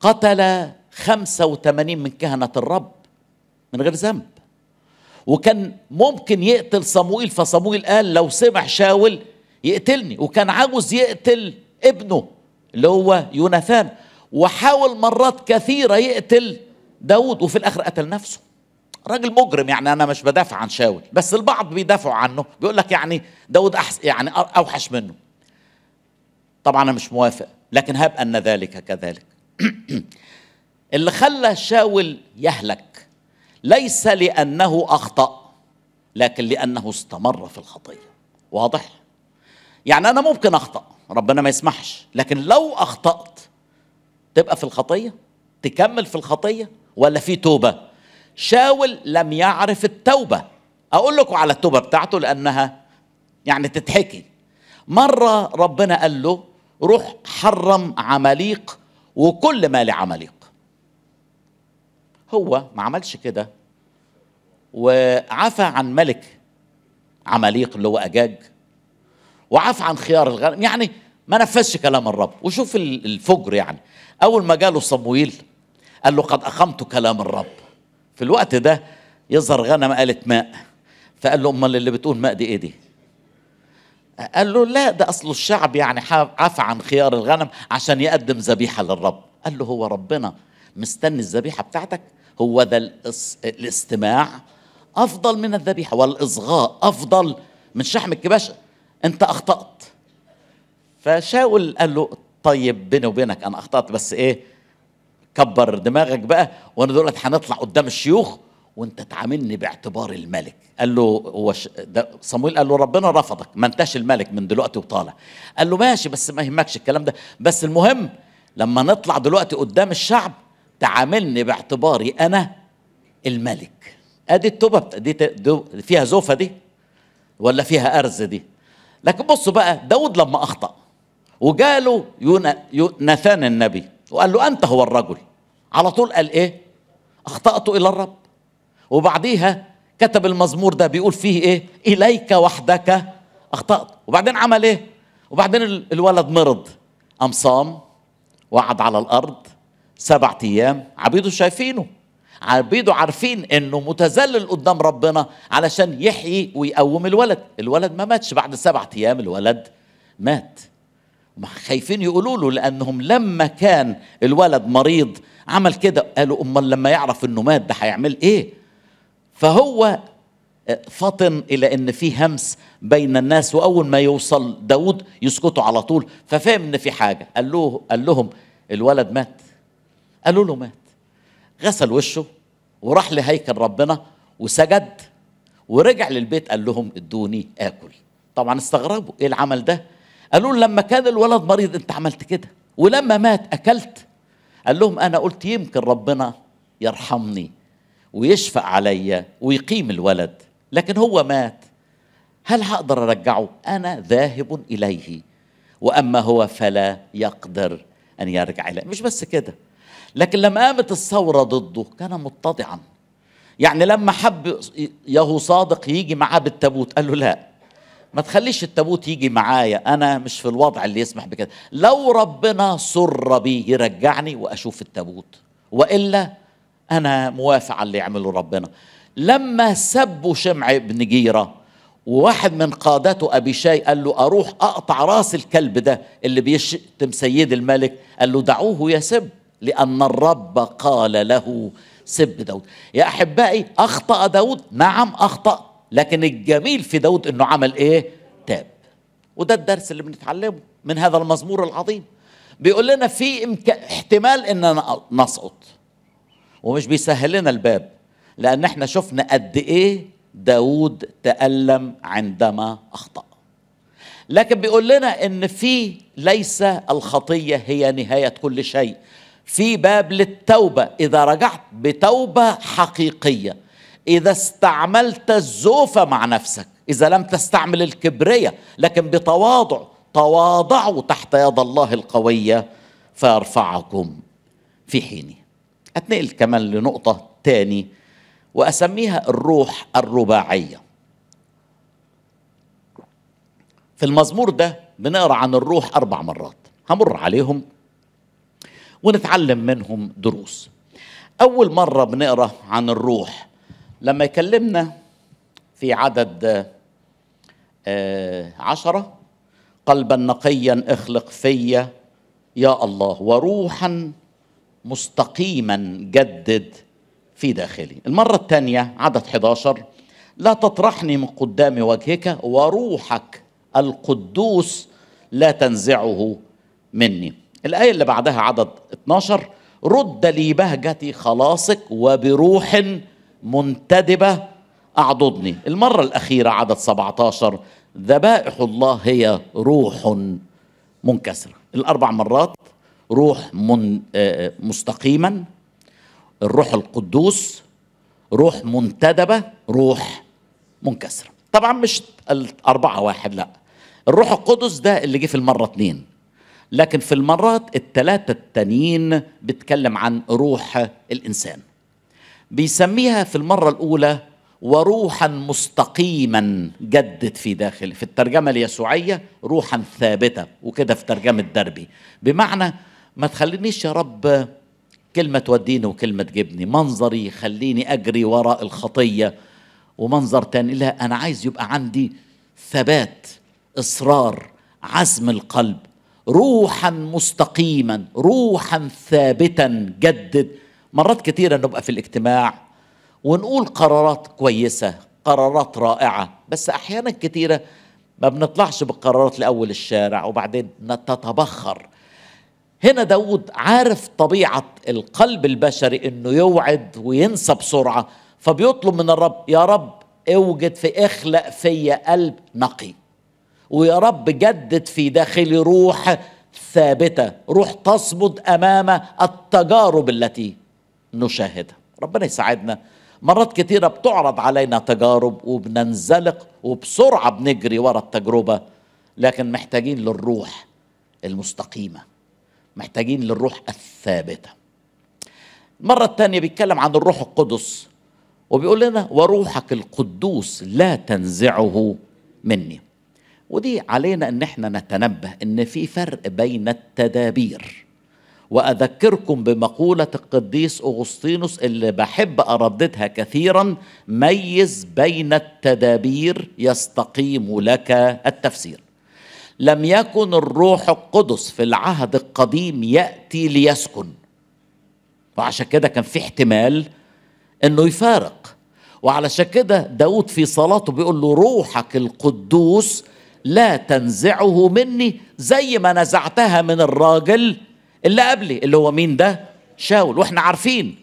قتل 85 من كهنة الرب من غير ذنب. وكان ممكن يقتل صموئيل فصموئيل قال لو سمع شاول يقتلني وكان عاوز يقتل ابنه اللي هو يوناثان. وحاول مرات كثيرة يقتل داود وفي الآخر قتل نفسه. راجل مجرم يعني أنا مش بدافع عن شاول بس البعض بيدافعوا عنه بيقول لك يعني داود أحس يعني أوحش منه. طبعا أنا مش موافق لكن هب أن ذلك كذلك. اللي خلى شاول يهلك ليس لأنه أخطأ لكن لأنه استمر في الخطية. واضح؟ يعني أنا ممكن أخطأ ربنا ما يسمحش لكن لو أخطأت تبقى في الخطية؟ تكمل في الخطية؟ ولا في توبة؟ شاول لم يعرف التوبة. أقول لكم على التوبة بتاعته لأنها يعني تتحكي. مرة ربنا قال له روح حرم عماليق وكل ما لعماليق هو ما عملش كده. وعفى عن ملك عماليق اللي هو أجاج. وعفى عن خيار الغنم. يعني ما نفذش كلام الرب. وشوف الفجر يعني. أول ما جاله صمويل قال له قد أقمت كلام الرب. في الوقت ده يظهر غنم قالت ماء. فقال له أمال اللي بتقول ماء دي إيه دي؟ قال له لا ده أصل الشعب يعني عفى عن خيار الغنم عشان يقدم ذبيحة للرب. قال له هو ربنا مستني الذبيحة بتاعتك؟ هو ده الاستماع أفضل من الذبيحة والإصغاء أفضل من شحم الكباش؟ أنت أخطأت. فشاول قال له طيب بيني وبينك أنا أخطأت بس إيه؟ كبر دماغك بقى وأنا دلوقتي هنطلع قدام الشيوخ وانت تعاملني باعتبار الملك. قال له هو صمويل قال له ربنا رفضك ما انتش الملك من دلوقتي وطالع. قال له ماشي بس ما يهمكش الكلام ده. بس المهم لما نطلع دلوقتي قدام الشعب تعاملني باعتباري أنا الملك. أدي التوبة دي فيها زوفة دي ولا فيها أرز دي؟ لكن بصوا بقى داود لما أخطأ وجاله ناثان النبي. وقال له أنت هو الرجل. على طول قال إيه؟ أخطأت إلى الرب. وبعديها كتب المزمور ده بيقول فيه إيه؟ إليك وحدك أخطأت. وبعدين عمل إيه؟ وبعدين الولد مرض. قام صام وقعد على الأرض سبعة أيام. عبيده شايفينه. عبيده عارفين إنه متذلل قدام ربنا علشان يحيي ويقوم الولد. الولد ما ماتش بعد سبعة أيام الولد مات. خايفين يقولوا له لأنهم لما كان الولد مريض عمل كده قالوا أمال لما يعرف إنه مات ده هيعمل إيه؟ فهو فطن إلى إن في همس بين الناس وأول ما يوصل داود يسكتوا على طول ففهم إن في حاجة. قال له قال لهم الولد مات. قالوا له مات. غسل وشه وراح لهيكل ربنا وسجد ورجع للبيت قال لهم ادوني آكل. طبعا استغربوا إيه العمل ده؟ قالوا له لما كان الولد مريض انت عملت كده ولما مات اكلت. قال لهم أنا قلت يمكن ربنا يرحمني ويشفق عليا ويقيم الولد لكن هو مات. هل هقدر ارجعه؟ أنا ذاهب اليه واما هو فلا يقدر ان يرجع اليه. مش بس كده لكن لما قامت الثورة ضده كان متضعا يعني لما حب يهو صادق يجي معاه بالتابوت قال له لا ما تخليش التابوت يجي معايا أنا مش في الوضع اللي يسمح بكده. لو ربنا سر بي يرجعني وأشوف التابوت وإلا أنا موافق على اللي يعمله ربنا. لما سبوا شمع بن جيرة وواحد من قادته أبي شاي قال له أروح أقطع رأس الكلب ده اللي بيشتم سيد الملك قال له دعوه يسب لأن الرب قال له سب داود. يا أحبائي أخطأ داود؟ نعم أخطأ. لكن الجميل في داود إنه عمل إيه؟ تاب. وده الدرس اللي بنتعلمه من هذا المزمور العظيم. بيقول لنا في احتمال إننا نسقط. ومش بيسهل لنا الباب لأن إحنا شفنا قد إيه داود تألم عندما أخطأ. لكن بيقول لنا إن في ليس الخطية هي نهاية كل شيء. في باب للتوبة. إذا رجعت بتوبة حقيقية. إذا استعملت الزوفة مع نفسك إذا لم تستعمل الكبرية لكن بتواضع تواضعوا تحت يد الله القوية فيرفعكم في حينه أتنقل كمان لنقطة تاني وأسميها الروح الرباعية. في المزمور ده بنقرأ عن الروح أربع مرات همر عليهم ونتعلم منهم دروس. أول مرة بنقرأ عن الروح لما يكلمنا في عدد آه عشرة قلبا نقيا اخلق في يا الله وروحا مستقيما جدد في داخلي. المرة الثانية عدد 11 لا تطرحني من قدام وجهك وروحك القدوس لا تنزعه مني. الآية اللي بعدها عدد 12 رد لي بهجتي خلاصك وبروح منتدبة أعضدني. المرة الأخيرة عدد 17 ذبائح الله هي روح منكسرة. الأربع مرات روح من مستقيما الروح القدوس روح منتدبة روح منكسرة. طبعا مش الأربعة واحد لا. الروح القدس ده اللي جه في المرة اتنين. لكن في المرات الثلاثة التانيين بيتكلم عن روح الإنسان. بيسميها في المرة الأولى وروحا مستقيما جدد في داخله في الترجمة اليسوعية روحا ثابتة وكده في ترجمة دربي. بمعنى ما تخلينيش يا رب كلمة توديني وكلمة تجيبني منظري يخليني أجري وراء الخطية ومنظر تاني لا أنا عايز يبقى عندي ثبات إصرار عزم القلب. روحا مستقيما روحا ثابتا جدد مرات كتيرة نبقى في الاجتماع ونقول قرارات كويسة قرارات رائعة بس أحيانا كتيرة ما بنطلعش بالقرارات لأول الشارع وبعدين تتبخر هنا داود عارف طبيعة القلب البشري إنه يوعد وينسى بسرعة فبيطلب من الرب يا رب أوجد في أخلق فيا قلب نقي ويا رب جدد في داخلي روح ثابتة روح تصمد أمام التجارب التي نشاهدها ربنا يساعدنا. مرات كتيرة بتعرض علينا تجارب وبننزلق وبسرعة بنجري ورا التجربة لكن محتاجين للروح المستقيمة محتاجين للروح الثابتة. المرة الثانية بيتكلم عن الروح القدس وبيقول لنا وروحك القدوس لا تنزعه مني. ودي علينا إن إحنا نتنبه إن في فرق بين التدابير. وأذكركم بمقولة القديس أغسطينوس اللي بحب أرددها كثيرا ميز بين التدابير يستقيم لك التفسير. لم يكن الروح القدس في العهد القديم يأتي ليسكن. وعشان كده كان في احتمال إنه يفارق. وعلشان كده داود في صلاته بيقول له روحك القدوس لا تنزعه مني زي ما نزعتها من الراجل اللي قبلي اللي هو مين ده؟ شاول. وإحنا عارفين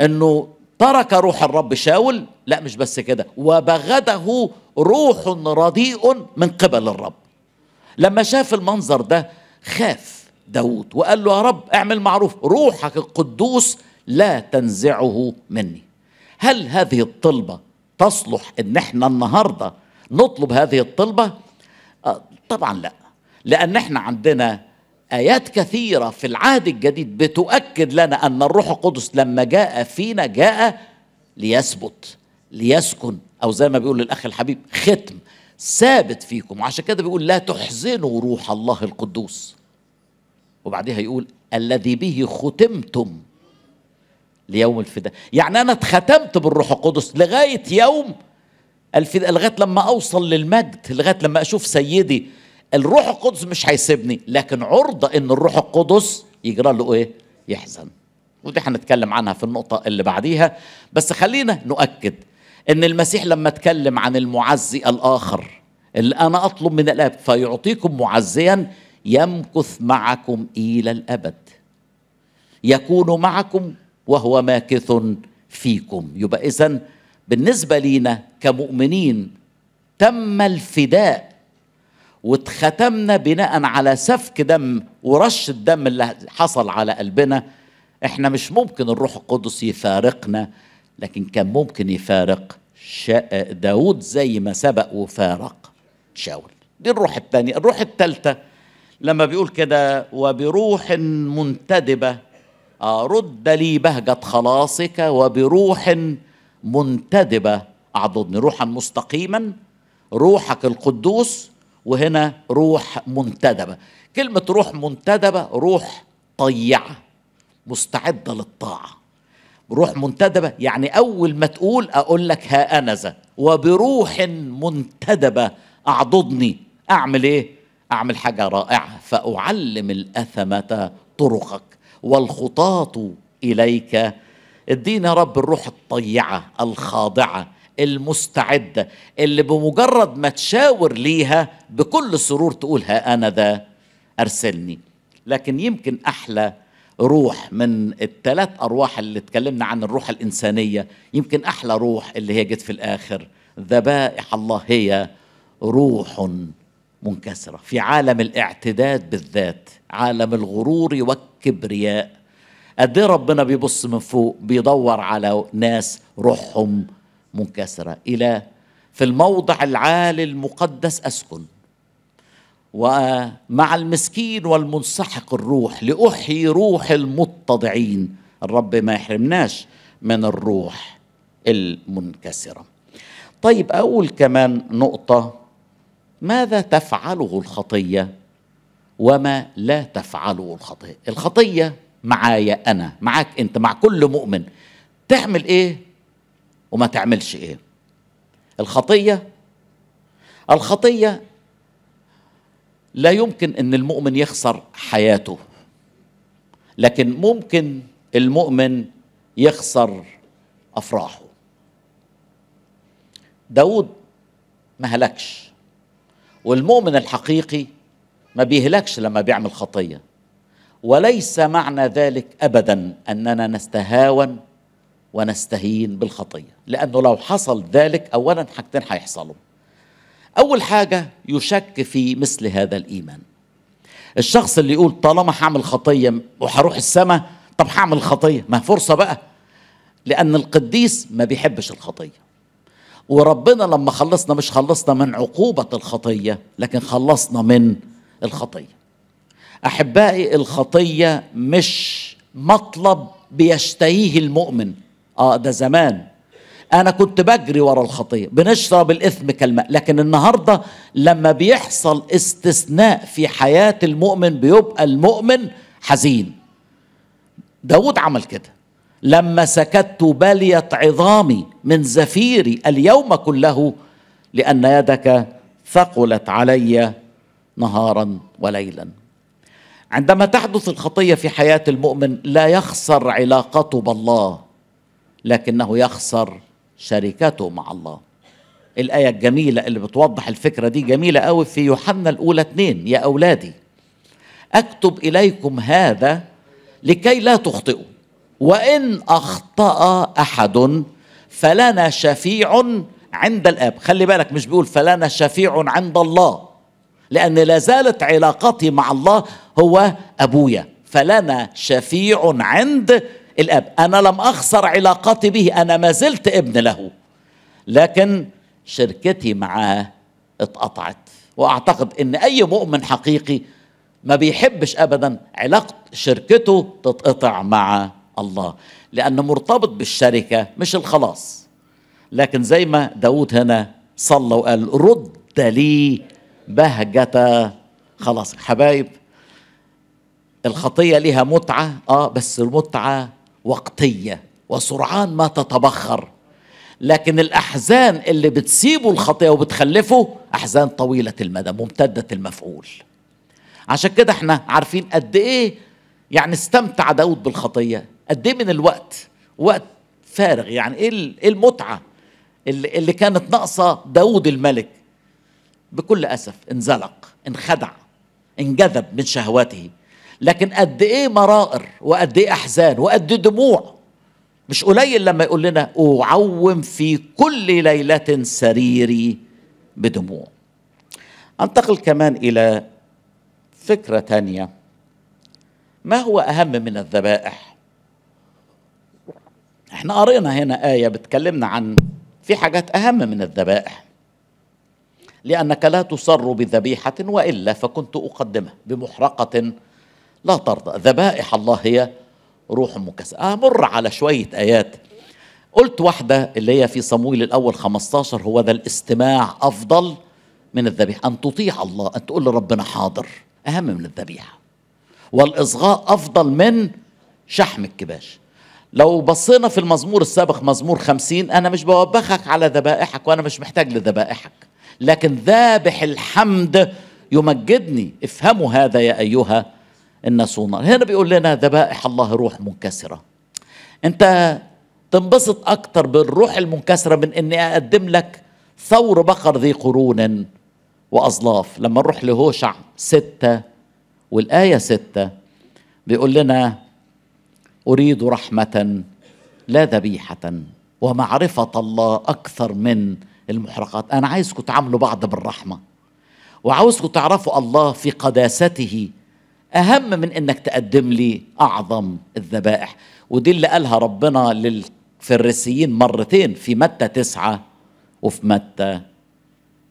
إنه ترك روح الرب شاول. لا مش بس كده. وبغده روح رديء من قبل الرب. لما شاف المنظر ده خاف داود وقال له يا رب اعمل معروف. روحك القدوس لا تنزعه مني. هل هذه الطلبة تصلح إن إحنا النهاردة نطلب هذه الطلبة؟ آه طبعا لا. لأن إحنا عندنا آيات كثيرة في العهد الجديد بتؤكد لنا أن الروح القدس لما جاء فينا جاء ليثبت ليسكن أو زي ما بيقول الأخ الحبيب ختم ثابت فيكم. وعشان كده بيقول لا تحزنوا روح الله القدوس. وبعدها يقول الذي به ختمتم ليوم الفداء. يعني أنا اتختمت بالروح القدس لغاية يوم الفداء لغاية لما أوصل للمجد لغاية لما أشوف سيدي الروح القدس مش هيسيبني لكن عرضة إن الروح القدس يجرى له إيه؟ يحزن. ودي هنتكلم عنها في النقطة اللي بعديها. بس خلينا نؤكد إن المسيح لما اتكلم عن المعزي الآخر اللي أنا أطلب من الآب فيعطيكم معزيا يمكث معكم إلى الأبد. يكون معكم وهو ماكث فيكم. يبقى اذا بالنسبة لينا كمؤمنين تم الفداء واتختمنا بناء على سفك دم ورش الدم اللي حصل على قلبنا. إحنا مش ممكن الروح القدس يفارقنا لكن كان ممكن يفارق داود زي ما سبق وفارق شاول. دي الروح الثانية. الروح الثالثة لما بيقول كده وبروح منتدبة رد لي بهجة خلاصك وبروح منتدبة. أعضدني روحا مستقيما. روحك القدوس وهنا روح منتدبة. كلمة روح منتدبة روح طيعة مستعدة للطاعة. روح منتدبة يعني أول ما تقول أقول لك ها أنا ذا. وبروح منتدبة أعضدني. أعمل إيه؟ أعمل حاجة رائعة. فأعلم الأثمة طرقك والخطاة إليك. ادينا رب الروح الطيعة الخاضعة. المستعدة اللي بمجرد ما تشاور ليها بكل سرور تقول ها أنا ذا أرسلني. لكن يمكن أحلى روح من الثلاث أرواح اللي اتكلمنا عن الروح الإنسانية يمكن أحلى روح اللي هي جت في الآخر. ذبائح الله هي روح منكسرة. في عالم الاعتداد بالذات عالم الغرور والكبرياء قد ربنا بيبص من فوق بيدور على ناس روحهم منكسرة. إلى في الموضع العالي المقدس أسكن. ومع المسكين والمنسحق الروح لأحيي روح المتضعين. الرب ما يحرمناش من الروح المنكسرة. طيب أقول كمان نقطة. ماذا تفعله الخطية؟ وما لا تفعله الخطية. الخطية معايا أنا. معاك أنت. مع كل مؤمن. تعمل إيه؟ وما تعملش إيه. الخطية الخطية لا يمكن إن المؤمن يخسر حياته لكن ممكن المؤمن يخسر أفراحه. داود ما هلكش والمؤمن الحقيقي ما بيهلكش لما بيعمل خطية. وليس معنى ذلك ابدا أننا نستهاون ونستهين بالخطية لأنه لو حصل ذلك اولا حاجتين هيحصلوا أول حاجة يشك في مثل هذا الإيمان. الشخص اللي يقول طالما هعمل خطية وهروح السماء طب هعمل خطية ما فرصة بقى لأن القديس ما بيحبش الخطية. وربنا لما خلصنا مش خلصنا من عقوبة الخطية لكن خلصنا من الخطية. أحبائي الخطية مش مطلب بيشتهيه المؤمن. آه ده زمان. أنا كنت بجري ورا الخطيه بنشرب الإثم كالماء لكن النهارده لما بيحصل استثناء في حياة المؤمن بيبقى المؤمن حزين. داود عمل كده. لما سكت بليت عظامي من زفيري اليوم كله لأن يدك ثقلت علي نهارا وليلا. عندما تحدث الخطيه في حياة المؤمن لا يخسر علاقته بالله. لكنه يخسر شركته مع الله. الآية الجميلة اللي بتوضح الفكرة دي جميلة قوي في يوحنا الأولى اتنين يا أولادي أكتب إليكم هذا لكي لا تخطئوا وإن أخطأ أحد فلنا شفيع عند الآب. خلي بالك مش بيقول فلنا شفيع عند الله لأن لا زالت علاقتي مع الله هو أبويا. فلنا شفيع عند الاب أنا لم اخسر علاقتي به أنا ما زلت ابن له. لكن شركتي معاه اتقطعت. واعتقد ان اي مؤمن حقيقي ما بيحبش ابدا علاقة شركته تتقطع مع الله. لأنه مرتبط بالشركة مش الخلاص. لكن زي ما داود هنا صلى وقال رد لي بهجة. خلاص حبايب الخطية لها متعة آه بس المتعة وقتية وسرعان ما تتبخر. لكن الأحزان اللي بتسيبه الخطية وبتخلفه أحزان طويلة المدى ممتدة المفعول. عشان كده إحنا عارفين قد إيه يعني استمتع داود بالخطية قد إيه من الوقت وقت فارغ. يعني إيه المتعة اللي, اللي كانت ناقصة داود الملك؟ بكل أسف انزلق انخدع انجذب من شهواته. لكن قد إيه مرائر وقد إيه أحزان وقد إيه دموع. مش قليل لما يقول لنا أعوم في كل ليلة سريري بدموع. أنتقل كمان إلى فكرة تانية. ما هو أهم من الذبائح؟ إحنا قرينا هنا آية بتكلمنا عن في حاجات أهم من الذبائح. لأنك لا تصر بذبيحة وإلا فكنت أقدمها بمحرقة لا ترضى ذبائح الله هي روح مكسرة أمر على شوية آيات. قلت واحدة اللي هي في صمويل الأول 15 هو ذا الاستماع أفضل من الذبيحة. أن تطيع الله أن تقول لربنا حاضر. أهم من الذبيحة. والإصغاء أفضل من شحم الكباش. لو بصينا في المزمور السابق مزمور خمسين أنا مش بوبخك على ذبائحك وأنا مش محتاج لذبائحك. لكن ذابح الحمد يمجدني. افهموا هذا يا أيها الناس هنا بيقول لنا ذبائح الله روح منكسرة. أنت تنبسط أكتر بالروح المنكسرة من إني أقدم لك ثور بقر ذي قرون وأظلاف. لما نروح لهوشع ستة والآية ستة بيقول لنا أريد رحمة لا ذبيحة ومعرفة الله أكثر من المحرقات. أنا عايزكم تعاملوا بعض بالرحمة. وعاوزكم تعرفوا الله في قداسته أهم من إنك تقدم لي أعظم الذبائح. ودي اللي قالها ربنا للفريسيين مرتين في متى تسعة وفي متى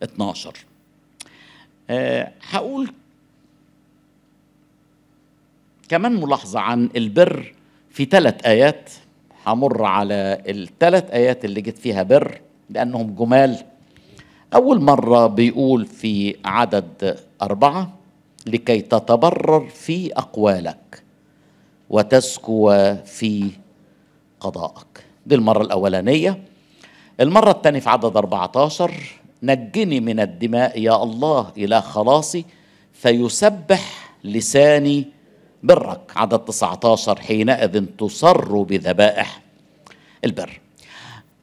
12 أه هقول كمان ملاحظة عن البر في ثلاث آيات. همر على الثلاث آيات اللي جت فيها بر لأنهم جمال. أول مرة بيقول في عدد أربعة. لكي تتبرر في أقوالك وتزكو في قضائك دي المرة الأولانية. المرة الثانية في عدد 14 نجني من الدماء يا الله إلى خلاصي فيسبح لساني برك. عدد 19 حينئذ تصر بذبائح البر.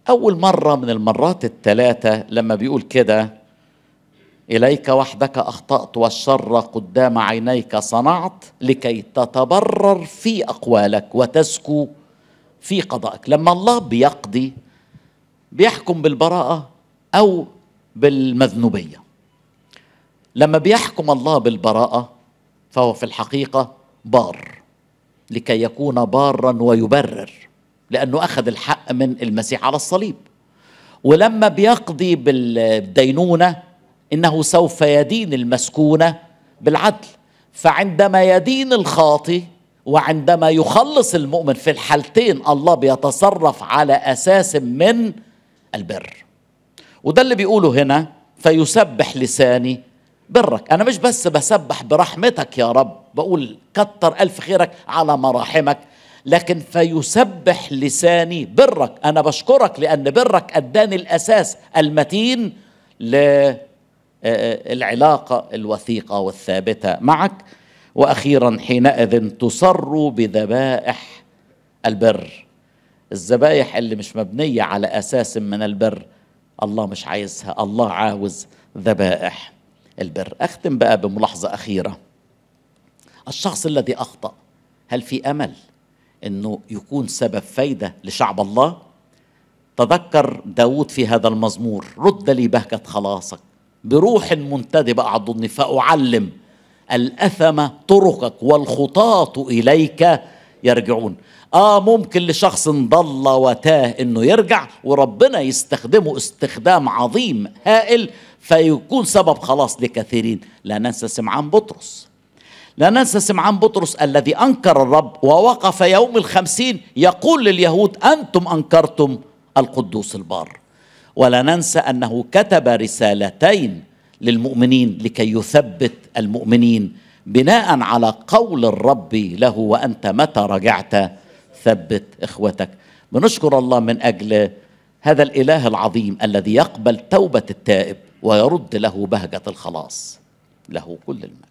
أول مرة من المرات الثلاثة لما بيقول كده إليك وحدك أخطأت والشر قدام عينيك صنعت لكي تتبرر في أقوالك وتزكو في قضائك. لما الله بيقضي بيحكم بالبراءة أو بالمذنوبية. لما بيحكم الله بالبراءة فهو في الحقيقة بار لكي يكون بارا ويبرر لأنه أخذ الحق من المسيح على الصليب. ولما بيقضي بالدينونة إنه سوف يدين المسكونة بالعدل. فعندما يدين الخاطي وعندما يخلص المؤمن في الحالتين الله بيتصرف على أساس من البر. وده اللي بيقوله هنا فيسبح لساني برك. أنا مش بس بسبح برحمتك يا رب بقول كتر ألف خيرك على مراحمك لكن فيسبح لساني برك. أنا بشكرك لأن برك أداني الأساس المتين للعلاقة الوثيقة والثابتة معك. وأخيرا حينئذ تصر بذبائح البر. الذبائح اللي مش مبنية على أساس من البر الله مش عايزها. الله عاوز ذبائح البر. أختم بقى بملاحظة أخيرة. الشخص الذي أخطأ هل في أمل أنه يكون سبب فايدة لشعب الله؟ تذكر داود في هذا المزمور رد لي بهجة خلاصك. بروح منتدبة أعضني فأعلم الأثم طرقك والخطاة إليك يرجعون. آه ممكن لشخص ضل وتاه إنه يرجع وربنا يستخدمه استخدام عظيم هائل فيكون سبب خلاص لكثيرين. لا ننسى سمعان بطرس. لا ننسى سمعان بطرس الذي أنكر الرب ووقف يوم الخمسين يقول لليهود أنتم أنكرتم القدوس البار. ولا ننسى أنه كتب رسالتين للمؤمنين لكي يثبت المؤمنين بناء على قول الرب له وأنت متى رجعت؟ ثبت إخوتك. بنشكر الله من أجل هذا الإله العظيم الذي يقبل توبة التائب ويرد له بهجة الخلاص. له كل المجد.